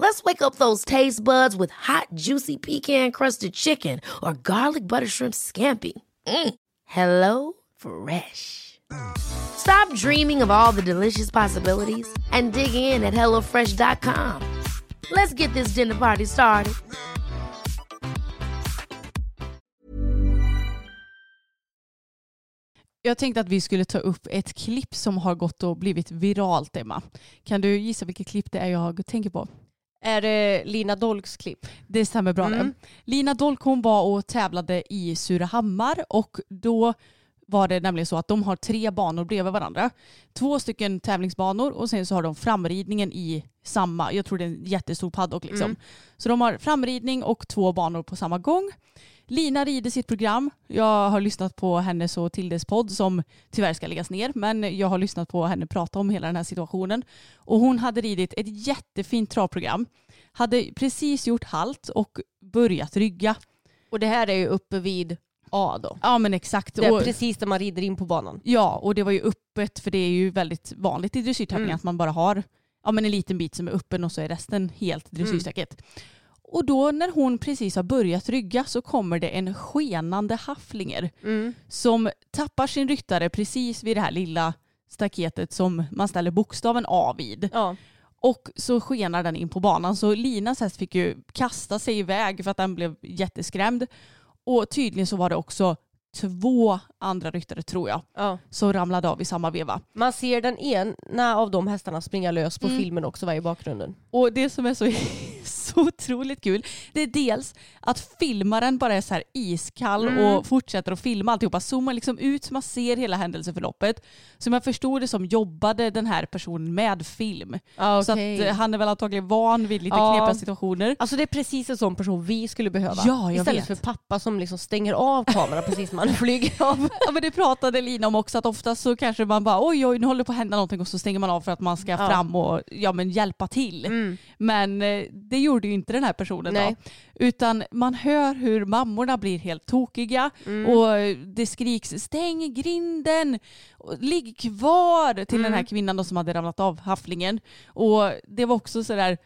Let's wake up those taste buds with hot, juicy pecan-crusted chicken or garlic butter shrimp scampi. Mm. Hello Fresh. Stop dreaming of all the delicious possibilities and dig in at HelloFresh.com. Let's get this dinner party started. Jag tänkte att vi skulle ta upp ett klipp som har gått och blivit viralt Emma. Kan du gissa vilket klipp det är jag tänker på? Är det Lina Dolks klipp? Det stämmer bra Mm. det. Lina Dolk hon var och tävlade i Surahammar och då var det nämligen så att de har tre banor bredvid varandra. Två stycken tävlingsbanor och sen så har de framridningen i samma, jag tror det är en jättestor paddock liksom. Mm. Så de har framridning och två banor på samma gång. Lina rider sitt program. Jag har lyssnat på hennes och Tildes podd som tyvärr ska läggas ner. Men jag har lyssnat på henne prata om hela den här situationen. Och hon hade ridit ett jättefint travprogram. Hade precis gjort halt och börjat rygga. Och det här är ju uppe vid A då. Ja men exakt. Det är Och, precis där man rider in på banan. ja och det var ju öppet för det är ju väldigt vanligt i dressyrtävlingar Mm. att man bara har ja, men en liten bit som är öppen och så är resten helt dressyrstaket. Och då när hon precis har börjat rygga så kommer det en skenande hafflinger Mm. som tappar sin ryttare precis vid det här lilla staketet som man ställer bokstaven A vid. Ja. Och så skenar den in på banan så Linas häst fick ju kasta sig iväg för att den blev jätteskrämd. Och tydligen så var det också två andra ryttare tror jag Ja. som ramlade av i samma veva. Man ser den ena av de hästarna springa lös på Mm. filmen också var i bakgrunden. Och det som är så, så otroligt kul det är dels att filmaren bara är så här iskall Mm. och fortsätter att filma alltihopa. Zoomar liksom ut så man ser hela händelseförloppet. Som jag förstod det som jobbade den här personen med film. Ja, Så att eh, han är väl antagligen van vid lite Ja. knepiga situationer. Alltså det är precis en sån person vi skulle behöva. Ja, Istället vet. för pappa som liksom stänger av kameran precis när man flyger av. Ja men det pratade Lina om också att oftast så kanske man bara oj oj nu håller det på att hända någonting och så stänger man av för att man ska Ja. fram och ja, men hjälpa till. Mm. Men eh, det gjorde ju inte den här personen Nej. då. Utan man hör hur mammorna blir helt tokiga Mm. och det skriks stäng grinden, ligg kvar till den här kvinnan då som hade ramlat av hafflingen. Och det var också sådär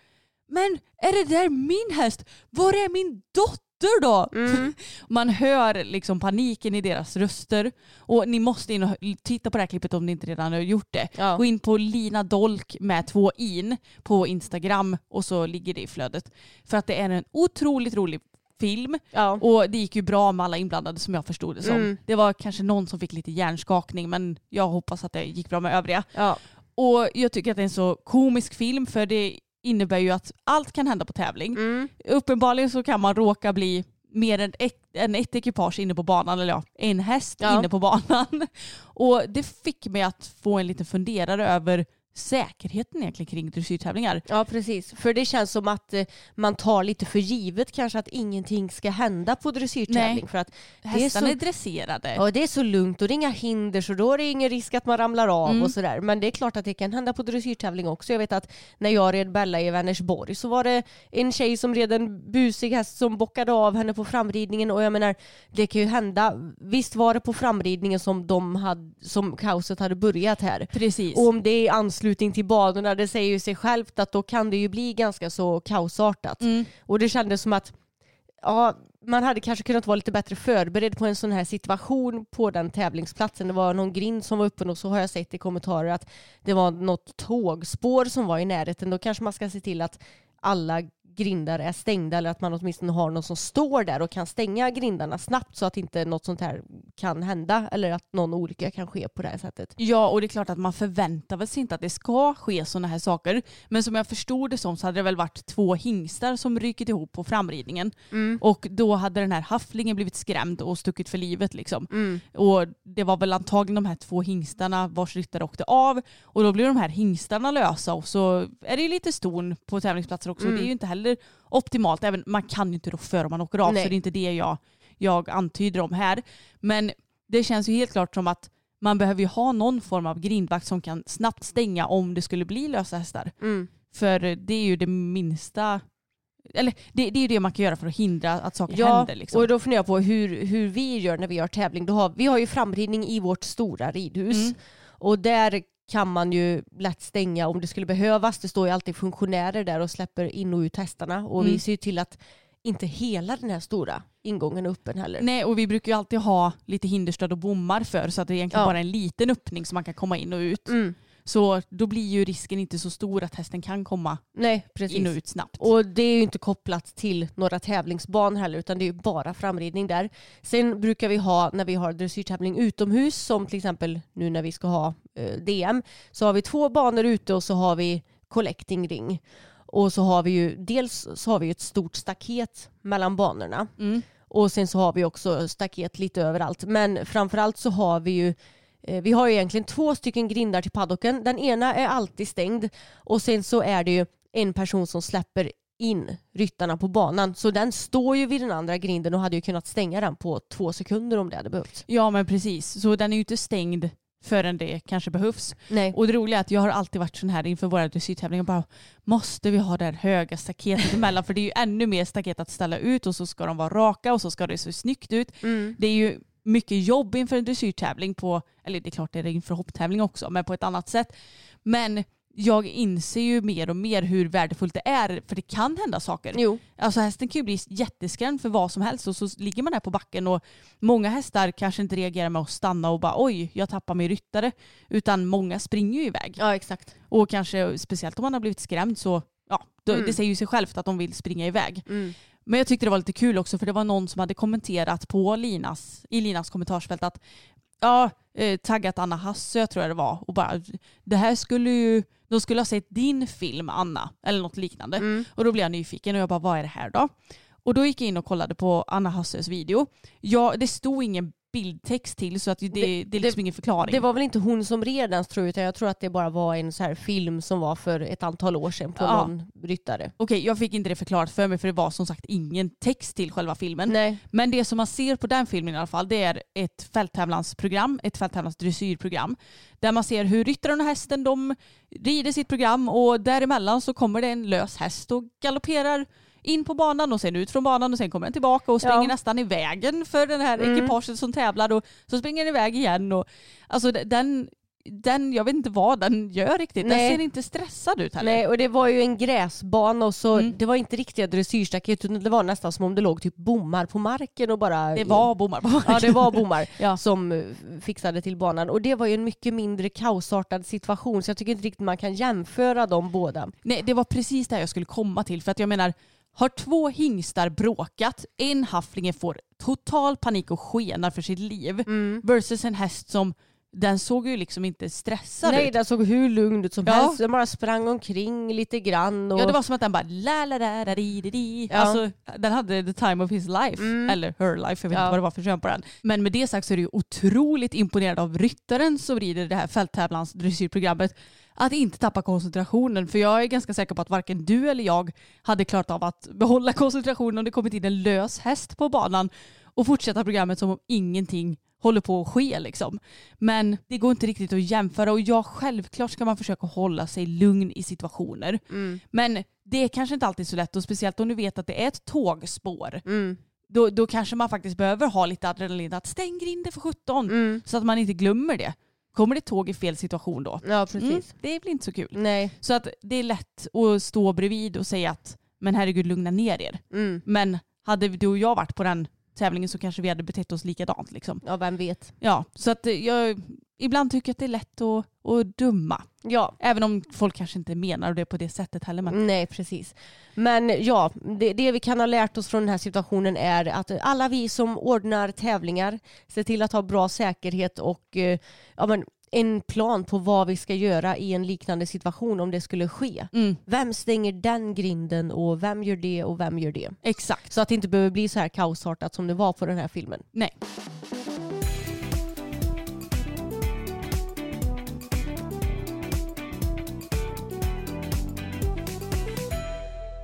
men är det där min häst? Var är min dotter då? Mm. Man hör liksom paniken i deras röster. Och ni måste in och titta på det här klippet om ni inte redan har gjort det. Ja. Gå in på Lina Dolk med två in på Instagram och så ligger det i flödet. För att det är en otroligt rolig film Ja. och det gick ju bra med alla inblandade som jag förstod det som. Mm. Det var kanske någon som fick lite hjärnskakning men jag hoppas att det gick bra med övriga. Ja. Och jag tycker att det är en så komisk film för det innebär ju att allt kan hända på tävling. Mm. Uppenbarligen så kan man råka bli mer än ett, än ett ekipage inne på banan, eller ja, en häst Ja. inne på banan. Och det fick mig att få en liten funderare över säkerheten egentligen kring dressyrtävlingar. ja, precis. För det känns som att eh, man tar lite för givet kanske att ingenting ska hända på dressyrtävling. Nej. För att är, Hästarna är, så, dresserade. ja, det är så lugnt och det är inga hinder så då är det ingen risk att man ramlar av Mm. och sådär. Men det är klart att det kan hända på dressyrtävling också. Jag vet att när jag red Bella i Vänersborg så var det en tjej som red en busig häst som bockade av henne på framridningen och jag menar det kan ju hända. Visst var det på framridningen som, de hade, som kaoset hade börjat här. Precis. Och om det är i anslutning till banorna, det säger ju sig självt att då kan det ju bli ganska så kaosartat. Mm. Och det kändes som att ja, man hade kanske kunnat vara lite bättre förberedd på en sån här situation på den tävlingsplatsen. Det var någon grind som var öppen och så har jag sett i kommentarer att det var något tågspår som var i närheten. Då kanske man ska se till att alla grindar är stängda eller att man åtminstone har någon som står där och kan stänga grindarna snabbt så att inte något sånt här kan hända eller att någon olycka kan ske på det här sättet. Ja, och det är klart att man förväntar sig inte att det ska ske sådana här saker. Men som jag förstod det som så hade det väl varit två hingstar som rykit ihop på framridningen. Och då hade den här hafflingen blivit skrämd och stuckit för livet liksom. Mm. Och det var väl antagligen de här två hingstarna vars ryttare åkte av. Och då blir de här hingstarna lösa och så är det ju lite ston på tävlingsplatser också. Mm. Det är ju inte heller optimalt. Även, man kan ju inte rå för om man åker av Nej. så det är inte det jag, jag antyder om här. Men det känns ju helt klart som att man behöver ju ha någon form av grindvakt som kan snabbt stänga om det skulle bli lösa hästar. Mm. För det är ju det minsta, eller det, det är ju det man kan göra för att hindra att saker Ja, händer. Liksom. och då funderar jag på hur, hur vi gör när vi har tävling. Då har, vi har ju framridning i vårt stora ridhus Mm. och där kan man ju lätt stänga om det skulle behövas. Det står ju alltid funktionärer där och släpper in och ut hästarna och Mm. vi ser ju till att inte hela den här stora ingången är öppen heller. Nej, och vi brukar ju alltid ha lite hinderstöd och bommar för så att det är egentligen Ja. bara en liten öppning så man kan komma in och ut. Mm. Så då blir ju risken inte så stor att hästen kan komma Nej, precis. in och ut snabbt. Och det är ju inte kopplat till några tävlingsbanor heller utan det är ju bara framridning där. Sen brukar vi ha när vi har dressyrtävling utomhus som till exempel nu när vi ska ha eh, DM så har vi två banor ute och så har vi collecting ring. Och så har vi ju dels så har vi ett stort staket mellan banorna Mm. och sen så har vi också staket lite överallt. Men framförallt så har vi ju vi har ju egentligen två stycken grindar till paddocken. Den ena är alltid stängd och sen så är det ju en person som släpper in ryttarna på banan. Så den står ju vid den andra grinden och hade ju kunnat stänga den på två sekunder om det hade behövts. Ja men precis, så den är ju inte stängd förrän det kanske behövs. Nej. Och det roliga är att jag har alltid varit sån här inför våra dressyrtävlingar bara måste vi ha det här höga staketet emellan för det är ju ännu mer staket att ställa ut och så ska de vara raka och så ska det se snyggt ut. Mm. Det är ju mycket jobb inför en dressyrtävling på, eller det är klart det är inför hopptävling också, men på ett annat sätt. Men jag inser ju mer och mer hur värdefullt det är för det kan hända saker. Jo. Alltså hästen kan ju bli jätteskrämd för vad som helst och så ligger man där på backen och många hästar kanske inte reagerar med att stanna och bara oj, jag tappar min ryttare. Utan många springer ju iväg. Ja exakt. Och kanske speciellt om man har blivit skrämd så ja, då, Mm. det säger ju sig självt att de vill springa iväg. Mm. Men jag tyckte det var lite kul också för det var någon som hade kommenterat på Linas, i Linas kommentarsfält att ja, eh, taggat Anna Hassö tror jag det var och bara det här skulle ju, de skulle ha sett din film Anna eller något liknande. Mm. Och då blev jag nyfiken och jag bara vad är det här då? Och då gick jag in och kollade på Anna Hassös video. Ja, det stod ingen bildtext till så att det, det, Det- är liksom ingen förklaring. Det var väl inte hon som red den tror jag utan jag tror att det bara var en så här film som var för ett antal år sedan på Ja. någon ryttare. Okej, jag fick inte det förklarat för mig för det var som sagt ingen text till själva filmen. Nej. Men det som man ser på den filmen i alla fall det är ett fälttävlansprogram, ett fälttävlansdressyrprogram. Där man ser hur ryttaren och hästen de rider sitt program och däremellan så kommer det en lös häst och galopperar in på banan och sen ut från banan och sen kommer den tillbaka och springer Ja. nästan i vägen för den här Mm. ekipaget som tävlar och så springer den iväg igen. Och, alltså den, den, jag vet inte vad den gör riktigt. Nej. Den ser inte stressad ut heller. Nej, och det var ju en gräsbana och så Mm. det var inte riktiga dressyrstaket utan det var nästan som om det låg typ bommar på marken och bara... Det var bommar på Ja, det var bommar Ja. som fixade till banan. Och det var ju en mycket mindre kaosartad situation så jag tycker inte riktigt man kan jämföra de båda. Nej, det var precis det jag skulle komma till. För att jag menar, har två hingstar bråkat, en hafflinge får total panik och skenar för sitt liv versus en häst som den såg ju liksom inte stressad Nej, ut. den såg hur lugn ut som Ja. helst. Den bara sprang omkring lite grann. Och... Ja det var som att den bara la la la la di di di. Ja. Alltså den hade the time of his life. Mm. Eller her life, jag vet Ja. inte vad det var för kön på den. Men med det sagt så är ju otroligt imponerad av ryttaren som rider det här fälttävlansdressyrprogrammet att inte tappa koncentrationen. För jag är ganska säker på att varken du eller jag hade klarat av att behålla koncentrationen om det kommit in en lös häst på banan och fortsätta programmet som om ingenting håller på att ske liksom. Men det går inte riktigt att jämföra och ja, självklart ska man försöka hålla sig lugn i situationer. Mm. Men det är kanske inte alltid så lätt och speciellt om du vet att det är ett tågspår. Mm. Då, då kanske man faktiskt behöver ha lite adrenalin att stäng grinden för 17 Mm. så att man inte glömmer det. Kommer det tåg i fel situation då? Ja, precis. Mm, det blir inte så kul. Nej. Så att det är lätt att stå bredvid och säga att men herregud lugna ner er. Mm. Men hade du och jag varit på den tävlingen så kanske vi hade betett oss likadant. Liksom. Ja, vem vet. Ja, så att jag ibland tycker att det är lätt att, att döma. Ja, Även om folk kanske inte menar det på det sättet heller. Men Nej, precis. Men ja, det, det vi kan ha lärt oss från den här situationen är att alla vi som ordnar tävlingar ser till att ha bra säkerhet och eh, ja, men en plan på vad vi ska göra i en liknande situation om det skulle ske. mm, Vem stänger den grinden och vem gör det och vem gör det? exakt. Så att det inte behöver bli så här kaosartat som det var på den här filmen. Nej.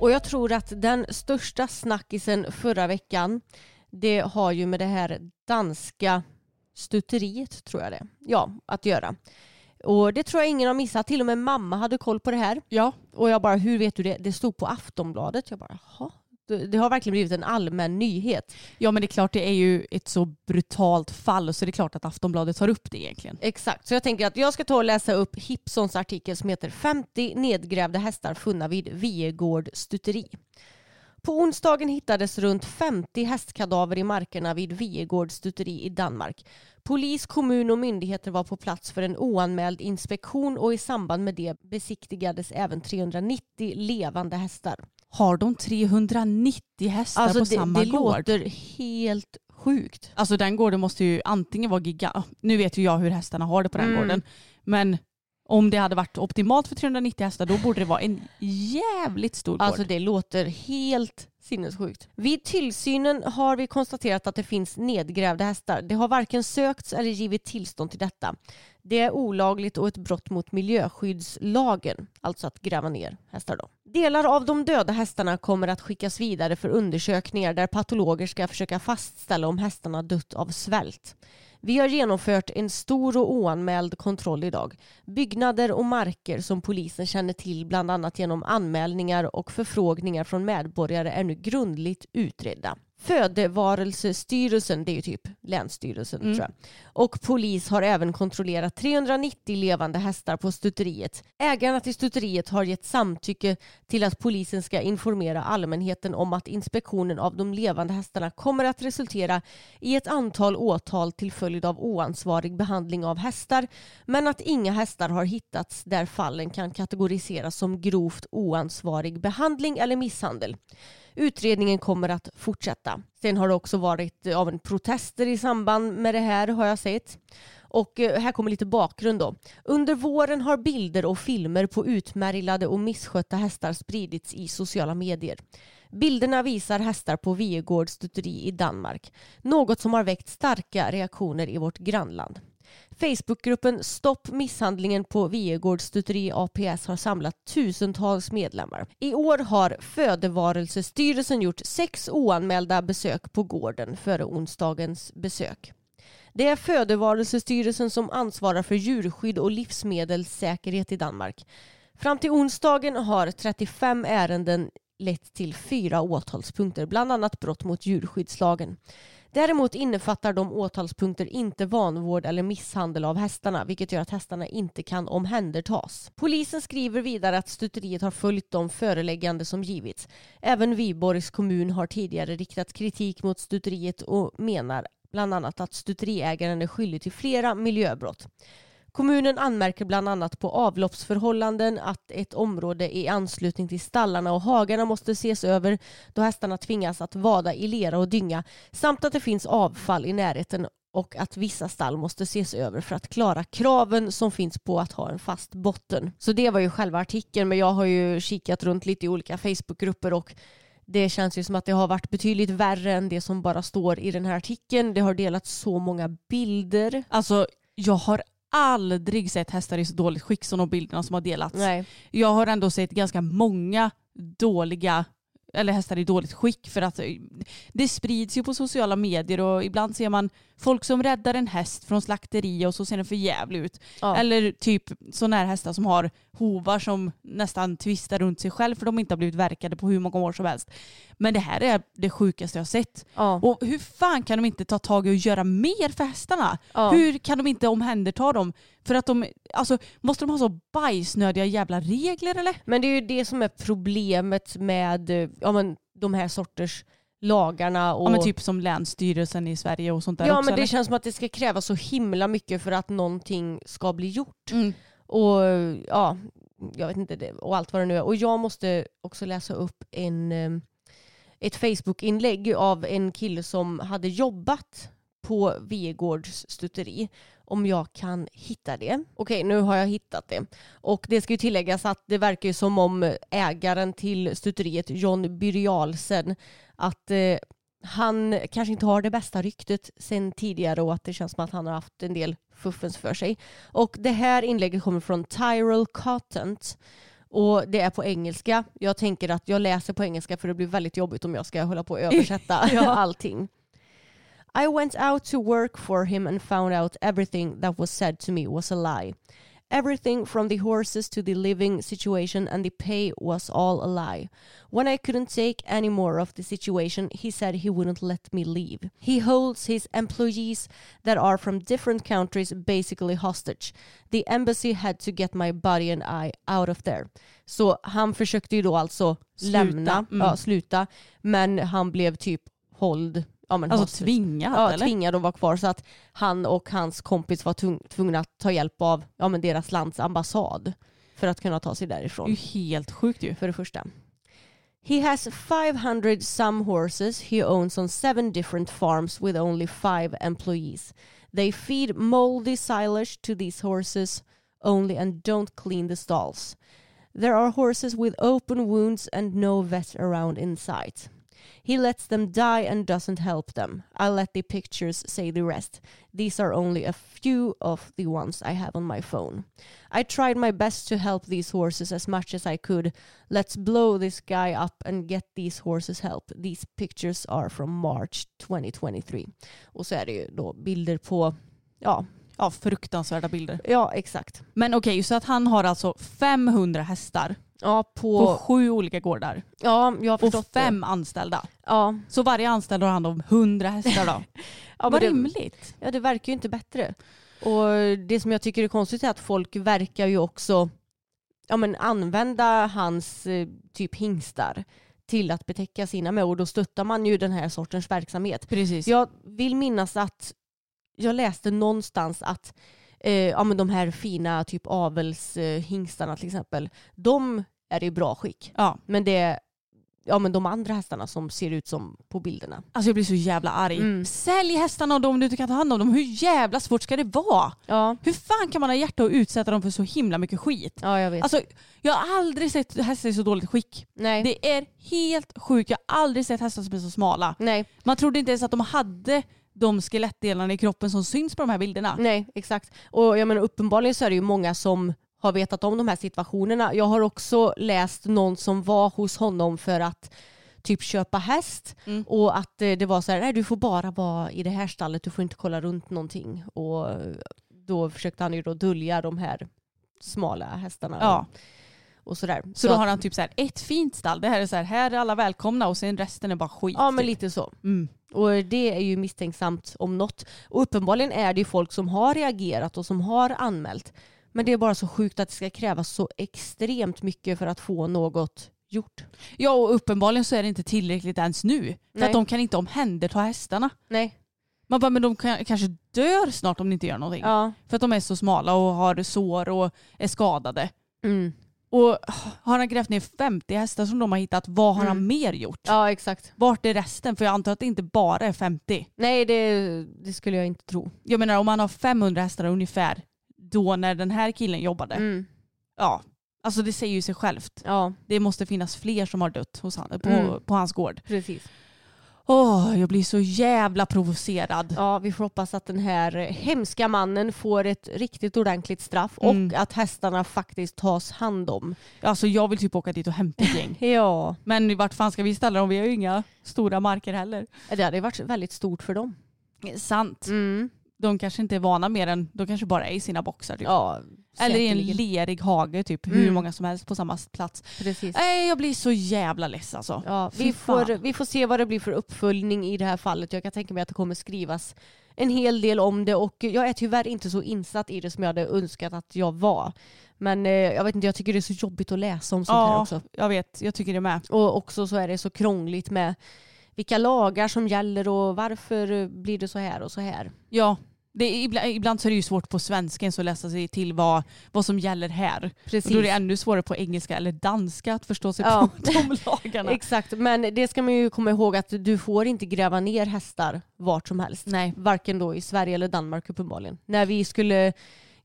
Och jag tror att den största snackisen förra veckan det har ju med det här danska stutteriet tror jag det Ja, att göra. Och det tror jag ingen har missat. Till och med mamma hade koll på det här. Ja, Och jag bara, hur vet du det? Det stod på Aftonbladet. Jag bara, jaha. Det, har verkligen blivit en allmän nyhet. ja, men det är klart det är ju ett så brutalt fall så det är klart att Aftonbladet tar upp det egentligen. Exakt, så jag tänker att jag ska ta och läsa upp Hipsons artikel som heter 50 nedgrävda hästar funna vid Viegård stuteri. På onsdagen hittades runt 50 hästkadaver i markerna vid Viegårds stuteri i Danmark. Polis, kommun och myndigheter var på plats för en oanmäld inspektion och i samband med det besiktigades även 390 levande hästar. Har de 390 hästar Alltså på det, samma det gård? låter helt sjukt. Alltså den gården måste ju antingen vara gigantisk. Nu vet ju jag hur hästarna har det på den Mm. gården. Men om det hade varit optimalt för 390 hästar då borde det vara en jävligt stor gård. Alltså det låter helt sinnessjukt. Vid tillsynen har vi konstaterat att det finns nedgrävda hästar. Det har varken sökts eller givit tillstånd till detta. Det är olagligt och ett brott mot miljöskyddslagen, alltså att gräva ner hästar då. Delar av de döda hästarna kommer att skickas vidare för undersökningar där patologer ska försöka fastställa om hästarna dött av svält. Vi har genomfört en stor och oanmäld kontroll idag. Byggnader och marker som polisen känner till bland annat genom anmälningar och förfrågningar från medborgare är nu grundligt utredda. Födevarelsestyrelsen, det är ju typ Länsstyrelsen Mm. tror jag, och polis har även kontrollerat 390 levande hästar på stuteriet. Ägarna till stuteriet har gett samtycke till att polisen ska informera allmänheten om att inspektionen av de levande hästarna kommer att resultera i ett antal åtal till följd av oansvarig behandling av hästar men att inga hästar har hittats där fallen kan kategoriseras som grovt oansvarig behandling eller misshandel. Utredningen kommer att fortsätta. Sen har det också varit eh, av en protester i samband med det här har jag sett. Och eh, här kommer lite bakgrund då. Under våren har bilder och filmer på utmärglade och misskötta hästar spridits i sociala medier. Bilderna visar hästar på Viegårds stuteri i Danmark. Något som har väckt starka reaktioner i vårt grannland. Facebookgruppen Stopp misshandlingen på Viegårds stuteri APS har samlat tusentals medlemmar. I år har Födevarelsestyrelsen gjort sex oanmälda besök på gården före onsdagens besök. Det är Födevarelsestyrelsen som ansvarar för djurskydd och livsmedelssäkerhet i Danmark. Fram till onsdagen har 35 ärenden lett till fyra åtalspunkter, bland annat brott mot djurskyddslagen. Däremot innefattar de åtalspunkter inte vanvård eller misshandel av hästarna vilket gör att hästarna inte kan omhändertas. Polisen skriver vidare att stuteriet har följt de föreläggande som givits. Även Viborgs kommun har tidigare riktat kritik mot stuteriet och menar bland annat att stuteriägaren är skyldig till flera miljöbrott. Kommunen anmärker bland annat på avloppsförhållanden, att ett område i anslutning till stallarna och hagarna måste ses över då hästarna tvingas att vada i lera och dynga samt att det finns avfall i närheten och att vissa stall måste ses över för att klara kraven som finns på att ha en fast botten. Så det var ju själva artikeln men jag har ju kikat runt lite i olika Facebookgrupper och det känns ju som att det har varit betydligt värre än det som bara står i den här artikeln. Det har delats så många bilder. Alltså jag har aldrig sett hästar i så dåligt skick som de bilderna som har delats. Nej. Jag har ändå sett ganska många dåliga eller hästar i dåligt skick för att eh, det sprids ju på sociala medier och ibland ser man folk som räddar en häst från slakteri och så ser den för jävlig ut. Ja. Eller typ sådana här hästar som har hovar som nästan twistar runt sig själv för de inte har blivit verkade på hur många år som helst. Men det här är det sjukaste jag har sett. Ja. Och hur fan kan de inte ta tag i och göra mer för hästarna? Ja. Hur kan de inte omhänderta dem? För att de, alltså måste de ha så bajsnödiga jävla regler eller? Men det är ju det som är problemet med eh, ja, men, de här sorters lagarna. Och... Ja men typ som Länsstyrelsen i Sverige och sånt där ja också men det eller? känns som att det ska krävas så himla mycket för att någonting ska bli gjort. Mm. Och ja, jag vet inte, det, och allt vad det nu är. Och jag måste också läsa upp en, eh, ett Facebook-inlägg av en kille som hade jobbat på Vegårds stuteri. Om jag kan hitta det. Okej, nu har jag hittat det. Och det ska ju tilläggas att det verkar ju som om ägaren till stuteriet, John Byrialsen, att eh, han kanske inte har det bästa ryktet sen tidigare och att det känns som att han har haft en del fuffens för sig. Och det här inlägget kommer från Tyrell Content och det är på engelska. Jag tänker att jag läser på engelska för det blir väldigt jobbigt om jag ska hålla på och översätta Ja. allting. I went out to work for him and found out everything that was said to me was a lie. everything from the horses to the living situation and the pay was all a lie. When I couldn't take any more of the situation, he said he wouldn't let me leave. He holds his employees that are from different countries basically hostage. The embassy had to get my body and I out of there. Så han försökte ju då alltså Sluta. lämna, Mm. ja, sluta, men han blev typ hålld, ja men Alltså tvingad Ja, eller? tvingad att vara kvar så att han och hans kompis var tvung, tvungna att ta hjälp av ja, men deras lands ambassad för att kunna ta sig Det är därifrån. ju helt sjukt ju. För det första. He has 500 some horses he owns on seven different farms with only five employees. They feed moldy silage to these horses only and don't clean the stalls. There are horses with open wounds and no vet around in sight. He lets them die and doesn't help them. I'll let the pictures say the rest. These are only a few of the ones I have on my phone. I tried my best to help these horses as much as I could. Let's blow this guy up and get these horses help. These pictures are from March 2023. Och så är det ju då bilder på, ja, Ja, fruktansvärda bilder. ja exakt. Men okej, så att han har alltså 500 hästar Ja, på på, sju olika gårdar ja jag har och förstått fem det. anställda. Ja, Så varje anställd har hand om 100 hästar då. ja, Vad det, rimligt. ja, det verkar ju inte bättre. Och det som jag tycker är konstigt är att folk verkar ju också ja, men använda hans eh, typ hingstar till att betäcka sina med och då stöttar man ju den här sortens verksamhet. Precis. Jag vill minnas att jag läste någonstans att eh, ja, men de här fina typ avelshingstarna till exempel, de är i bra skick. Ja. Men det ja, men de andra hästarna som ser ut som på bilderna. Alltså jag blir så jävla arg. Mm. Sälj hästarna om du inte kan ta hand om dem. Hur jävla svårt ska det vara? Ja, Hur fan kan man ha hjärta att utsätta dem för så himla mycket skit? ja jag vet. Alltså jag har aldrig sett hästar i så dåligt skick. nej. Det är helt sjukt. Jag har aldrig sett hästar som är så smala. nej, Man trodde inte ens att de hade de skelettdelarna i kroppen som syns på de här bilderna. nej, exakt. Och jag menar uppenbarligen så är det ju många som har vetat om de här situationerna. Jag har också läst någon som var hos honom för att typ köpa häst Mm. och att eh, det var så här, nej du får bara vara i det här stallet, du får inte kolla runt någonting. Och då försökte han ju då dölja de här smala hästarna Ja. och, sådär. Så, då att- har han typ så här ett fint stall. Det här är så här, här är alla välkomna och sen resten är bara skit. Ja men typ. lite så. Mm. Och det är ju misstänksamt om något. Och uppenbarligen är det ju folk som har reagerat och som har anmält. Men det är bara så sjukt att det ska krävas så extremt mycket för att få något gjort. Ja och uppenbarligen så är det inte tillräckligt ens nu. För Nej. att de kan inte omhänderta hästarna. Nej. Man bara, men de kan, kanske dör snart om de inte gör någonting. Ja. För att de är så smala och har sår och är skadade. Mm. Och har han grävt ner 50 hästar som de har hittat, vad har Mm. han mer gjort? ja exakt. Vart är resten? För jag antar att det inte bara är 50. Nej det, det skulle jag inte tro. Jag menar om man har 500 hästar ungefär, då när den här killen jobbade. Mm. Ja, alltså det säger ju sig självt. Ja Det måste finnas fler som har dött hos han, på, Mm. på hans gård. precis. Åh, jag blir så jävla provocerad. Ja vi får hoppas att den här hemska mannen får ett riktigt ordentligt straff Mm. och att hästarna faktiskt tas hand om. Alltså jag vill typ åka dit och hämta ett gäng. Ja, Men vart fan ska vi ställa dem? Vi har ju inga stora marker heller. det hade varit väldigt stort för dem. Sant. Mm. De kanske inte är vana mer än, de kanske bara är i sina boxar typ. Ja, Eller i en lerig hage typ, hur Mm. många som helst på samma plats. Precis. Nej jag blir så jävla less alltså. Ja, vi, får, vi får se vad det blir för uppföljning i det här fallet. Jag kan tänka mig att det kommer skrivas en hel del om det och jag är tyvärr inte så insatt i det som jag hade önskat att jag var. Men eh, jag vet inte, jag tycker det är så jobbigt att läsa om sånt här Ja, också. jag vet. Jag tycker det med. Och också så är det så krångligt med vilka lagar som gäller och varför blir det så här och så här. Ja, det är, ibland, ibland så är det ju svårt på svenska ens att läsa sig till vad, vad som gäller här. Och Precis. då är det ännu svårare på engelska eller danska att förstå sig Ja. på de lagarna. Exakt, men det ska man ju komma ihåg att du får inte gräva ner hästar vart som helst. Nej. Varken då i Sverige eller Danmark uppenbarligen. När vi skulle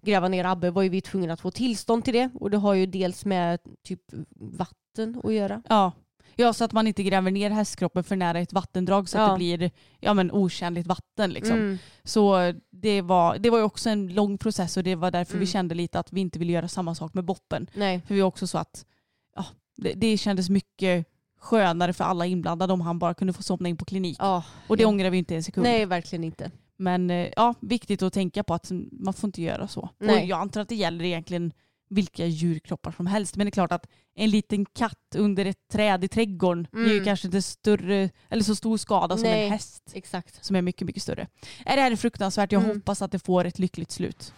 gräva ner Abbe var ju vi tvungna att få tillstånd till det och det har ju dels med typ vatten att göra. Ja. Ja, så att man inte gräver ner hästkroppen för nära ett vattendrag så att Ja. det blir ja, men otjänligt vatten. Liksom. Mm. Så det var, det var ju också en lång process och det var därför vi Mm. kände lite att vi inte ville göra samma sak med boppen. Nej. För vi också så att ja, det, det kändes mycket skönare för alla inblandade om han bara kunde få somna in på klinik. Ja. och det ja. ångrar vi inte en sekund. Nej, verkligen inte. Men eh, ja, viktigt att tänka på att man får inte göra så. Nej. Och jag antar att det gäller egentligen vilka djurkroppar som helst. Men det är klart att en liten katt under ett träd i trädgården Mm. ju kanske inte större, eller så stor skada som Nej. en häst Exakt. som är mycket, mycket större. Är det här är fruktansvärt. Jag Mm. hoppas att det får ett lyckligt slut.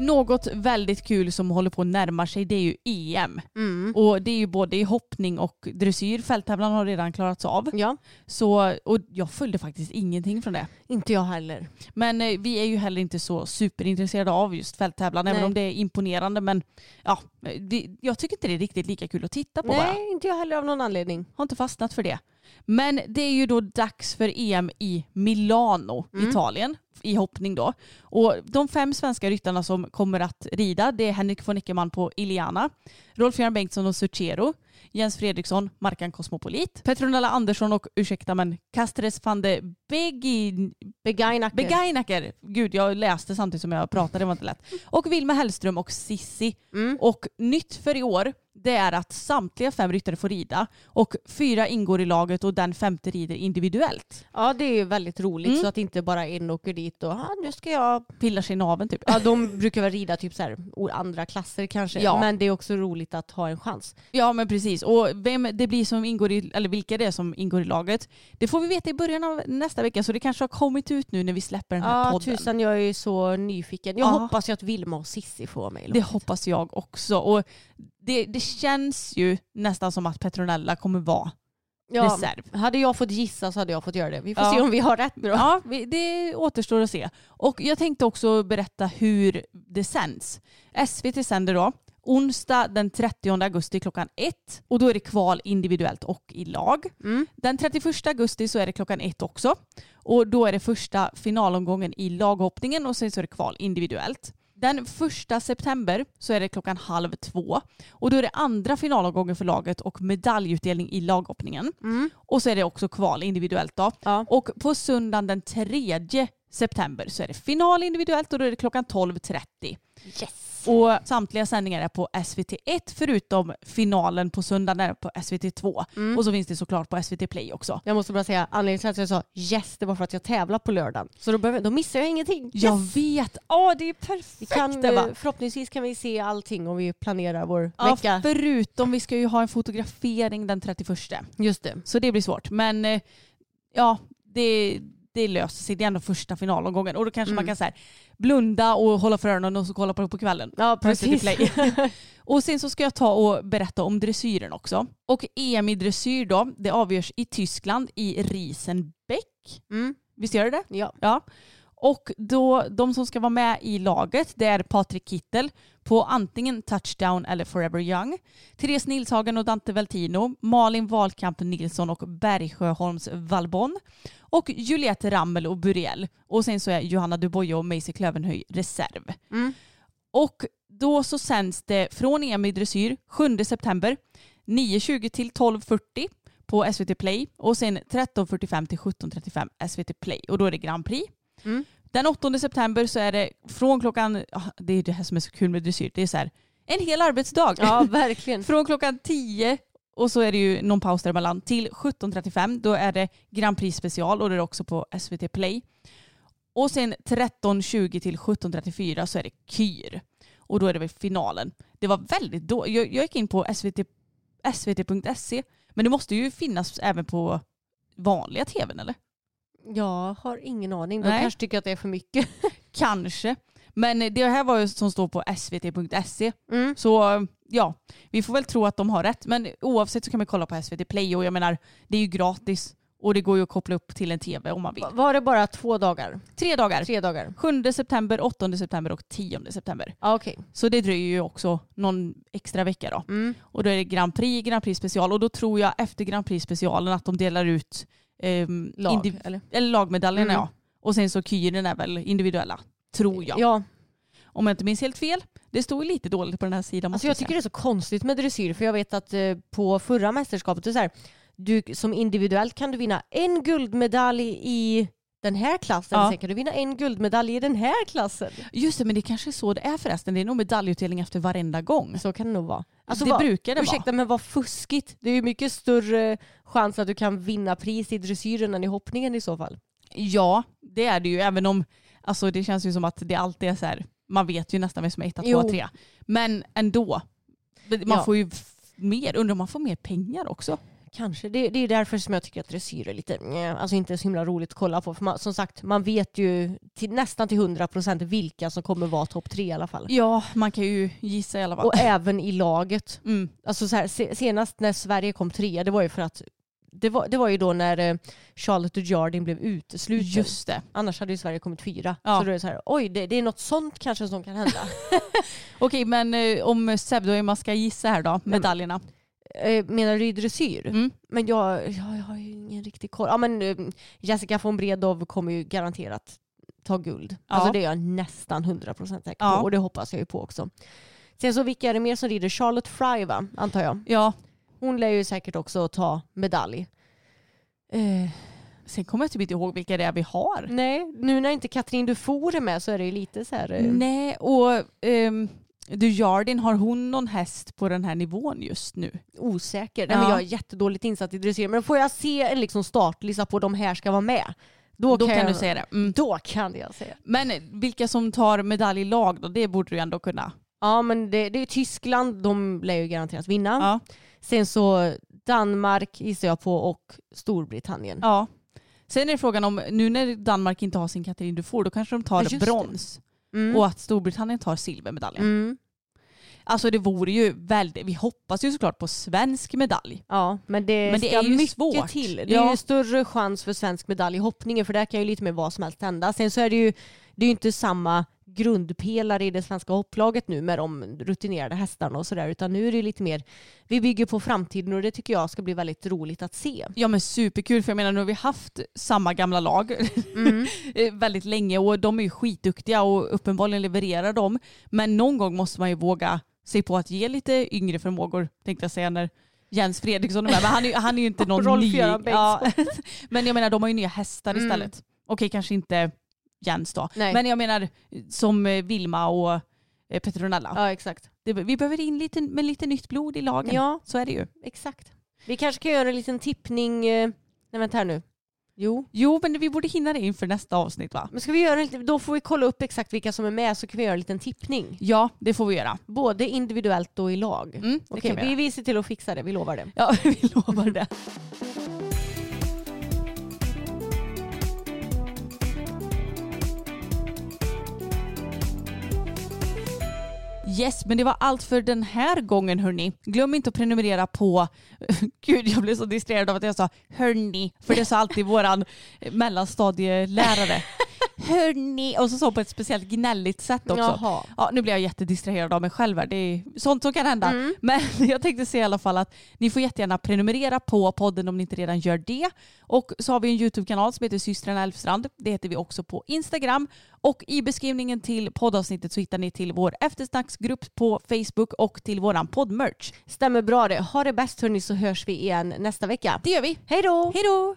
Något väldigt kul som håller på att närma sig det är ju EM. Mm. Och det är ju både i hoppning och dressyr. Fälttävlan har redan klarats av. Ja, Så, och jag följde faktiskt ingenting från det. inte jag heller. Men eh, vi är ju heller inte så superintresserade av just fälttävlan, även om det är imponerande. Men ja, det, jag tycker inte det är riktigt lika kul att titta på bara. Nej, inte jag heller av någon anledning. Har inte fastnat för det. Men det är ju då dags för EM i Milano, Mm. Italien, i hoppning då. Och de fem svenska ryttarna som kommer att rida det är Henrik von Eckermann på Iliana, Rolf-Göran Bengtsson och Suchero, Jens Fredriksson, Markan Cosmopolit, Petronella Andersson och ursäkta men Castres van de Begin, Begainacker. Begainacker. Gud, jag läste samtidigt som jag pratade, det var inte lätt. Och Vilma Hellström och Sissi. Mm. Och nytt för i år, det är att samtliga fem ryttare får rida och fyra ingår i laget och den femte rider individuellt. Ja, det är ju väldigt roligt Mm. så att inte bara en åker dit och ah, nu ska jag... Pillar sig i naveln typ. Ja, de brukar väl rida typ så här, andra klasser kanske. Ja. Men det är också roligt att ha en chans. Ja men precis. Och vem det blir som ingår i, eller vilka det är som ingår i laget, det får vi veta i början av nästa vecka så det kanske har kommit ut nu när vi släpper den här Ja, podden. tusan jag är så nyfiken. Jag Ja. hoppas ju att Vilma och Sissi får mig. Det hoppas jag också. Och det, det känns ju nästan som att Petronella kommer vara ja, reserv. hade jag fått gissa så hade jag fått göra det. Vi får Ja. se om vi har rätt nu då. Ja, det återstår att se. Och jag tänkte också berätta hur det sänds. SVT sänder då onsdag den 30 augusti klockan ett och då är det kval individuellt och i lag. Mm. Den 31 augusti så är det klockan ett också och då är det första finalomgången i laghoppningen och sen så är det kval individuellt. Den första september så är det klockan halv två och då är det andra finalomgången för laget och medaljutdelning i laghoppningen. Mm. Och så är det också kval individuellt då. Ja. Och på söndagen den 3 september så är det final individuellt och då är det klockan 12.30. Yes. Och samtliga sändningar är på SVT1 förutom finalen på söndagen är på SVT2. Mm. Och så finns det såklart på SVT Play också. Jag måste bara säga, anledningen till att jag sa yes, det var för att jag tävlar på lördagen. Så då, behöver, då missar jag ingenting. Yes. Jag vet! Åh det är perfekt Vi kan, Eva. eh, förhoppningsvis kan vi se allting om vi planerar vår Ja, vecka. förutom vi ska ju ha en fotografering den 31. Just det. Så det blir svårt. Men eh, ja, det, det löser sig. Det är ändå första finalomgången. Och då kanske man Mm. kan så här, blunda och hålla för öronen och så kolla på det på kvällen. Ja, precis. Och sen så ska jag ta och berätta om dressyren också. Och EM i dressyr då, det avgörs i Tyskland i Riesenbeck. mm. Visst gör det det? Ja. Ja. Och då, de som ska vara med i laget det är Patrik Kittel på antingen Touchdown eller Forever Young. Therese Nilshagen och Dante Veltino, Malin Wahlkamp Nilsson och Bergsjöholms Valbon och Juliette Rammel och Buriel. Och sen så är Johanna Dubois och Maisie Klövenhöj reserv. Mm. Och då så sänds det från EM i dressyr 7 september 9.20 till 12.40 på SVT Play och sen 13.45 till 17.35 SVT Play och då är det Grand Prix. Mm. Den 8 september så är det från klockan, ah, det är det här som är så kul med dressyr, det är så här en hel arbetsdag. ja, verkligen. Från klockan 10 och så är det ju någon paus däremellan till 17.35 då är det Grand Prix special och det är också på SVT Play. Och sen 13.20 till 17.34 så är det KYR och då är det väl finalen. Det var väldigt då. Jag, jag gick in på SVT, svt.se men det måste ju finnas även på vanliga tvn eller? Jag har ingen aning. De Nej. kanske tycker att det är för mycket. Kanske. Men det här var ju som står på svt.se Mm. Så ja, vi får väl tro att de har rätt. Men oavsett så kan man kolla på SVT Play och jag menar, det är ju gratis. Och det går ju att koppla upp till en tv om man vill. Var det bara två dagar? Tre dagar. Tre dagar? 7 september, 8 september och 10 september. Okej. Så det dröjer ju också någon extra vecka då. Mm. Och då är det Grand Prix, Grand Prix special och då tror jag efter Grand Prix specialen att de delar ut ehm, Lag, eller? eller lagmedaljerna Mm. ja. Och sen så kyren är väl individuella. Tror jag. Ja. Om jag inte minns helt fel. Det stod lite dåligt på den här sidan. Alltså måste jag tycker det är så konstigt med dressyr för jag vet att eh, på förra mästerskapet, så här, du, som individuellt kan du vinna en guldmedalj i den här klassen. Ja. Sen kan du vinna en guldmedalj i den här klassen. Just det, men det kanske är så det är förresten. Det är nog medaljutdelning efter varenda gång. Så kan det nog vara. Alltså, det vad- brukar det Ursäkta men vad fuskigt. Det är ju mycket större chans att du kan vinna pris i dressyren än i hoppningen i så fall. vara. Ja, det är det ju. Även om alltså, det känns ju som att det alltid är så här. Man vet ju nästan vem som är etta, tvåa, trea. Men ändå. Man Ja. får ju mer. Undrar om man får mer pengar också. Kanske. Det, det är därför som jag tycker att dressyr är lite, nja, alltså inte så himla roligt att kolla på. För man, som sagt, man vet ju till, nästan till 100% vilka som kommer vara topp tre i alla fall. Ja, man kan ju gissa i alla fall. Och även i laget. Mm. Alltså så här, se, senast när Sverige kom trea, det var ju för att det var, det var ju då när eh, Charlotte Jardin blev utesluten. Just det. Annars hade ju Sverige kommit fyra. Ja. Så då är det så här, oj det, det är något sånt kanske som kan hända. Okej, men eh, om Sebdoima ska gissa här då, medaljerna. Eh, menar du dressyr? Mm. Men jag, jag, jag har ju ingen riktig koll. Ja, men, eh, Jessica von Bredow kommer ju garanterat ta guld. Ja. Alltså det är jag nästan 100% säker på Ja. och det hoppas jag ju på också. Sen så vilka är det mer som rider? Charlotte Fry va, antar jag. Ja, Hon lär ju säkert också ta medalj. Eh, sen kommer jag typ inte ihåg vilka det är vi har. nej, nu när inte Katrin Dufour är med så är det ju lite så här... eh, Nej, och um, Dujardin, har hon någon häst på den här nivån just nu? osäker. Nej, Ja. men jag är jättedåligt insatt i dressyr. Men får jag se en liksom startlista på de här ska vara med. Då, Då kan, jag, du säga det. Mm. Då kan jag säga. Men vilka som tar medalj i lag då, det borde du ändå kunna. Ja men det, det är Tyskland, de lär ju garanterat vinna. Ja. Sen så Danmark gissar jag på och Storbritannien. ja. Sen är det frågan om, nu när Danmark inte har sin Katrin Dufour, då kanske de tar Ja, just det. Mm. Och att Storbritannien tar silvermedaljen. Mm. Alltså det vore ju väldigt, vi hoppas ju såklart på svensk medalj. Ja men det, Men det är ju mycket svårt. till. Det är Ja. ju större chans för svensk medalj i hoppningen för där kan ju lite mer vad som helst hända. Sen så är det ju det är ju inte samma grundpelare i det svenska hopplaget nu med de rutinerade hästarna och sådär utan nu är det lite mer vi bygger på framtiden och det tycker jag ska bli väldigt roligt att se. Ja men superkul för jag menar nu har vi haft samma gamla lag Mm. väldigt länge och de är ju skitduktiga och uppenbarligen levererar de. Men någon gång måste man ju våga sig på att ge lite yngre förmågor tänkte jag säga när Jens Fredriksson är med. Men han är, han är ju inte någon ny. Bengtsson. Men jag menar de har ju nya hästar Mm. istället. Okej kanske inte Jens då. Nej. Men jag menar som eh, Vilma och eh, Petronella. Ja exakt. Det, vi behöver in lite, med lite nytt blod i lagen. Ja Så är det ju. exakt. Vi kanske kan göra en liten tippning, eh, nej vänta här nu. Jo. Jo men vi borde hinna det inför nästa avsnitt va? Men ska vi göra då får vi kolla upp exakt vilka som är med så kan vi göra en liten tippning. Ja det får vi göra. Både individuellt och i lag. Mm, Okej, vi vi ser till att fixa det, vi lovar det. Ja, vi lovar det. Yes, men det var allt för den här gången hörni. Glöm inte att prenumerera på... Gud, jag blev så distraherad av att jag sa hörni, för det sa alltid våran mellanstadielärare hörni, och så hon på ett speciellt gnälligt sätt också. Jaha. Ja, nu blir jag jättedistraherad av mig själv här. Det är sånt som kan hända. Mm. Men jag tänkte säga i alla fall att ni får jättegärna prenumerera på podden om ni inte redan gör det. Och så har vi en YouTube-kanal som heter systrarna Elfstrand. Det heter vi också på Instagram. Och i beskrivningen till poddavsnittet så hittar ni till vår eftersnacksgrupp på Facebook och till våran poddmerch. Stämmer bra det. Ha det bäst hörni så hörs vi igen nästa vecka. Det gör vi. Hej då! Hej då!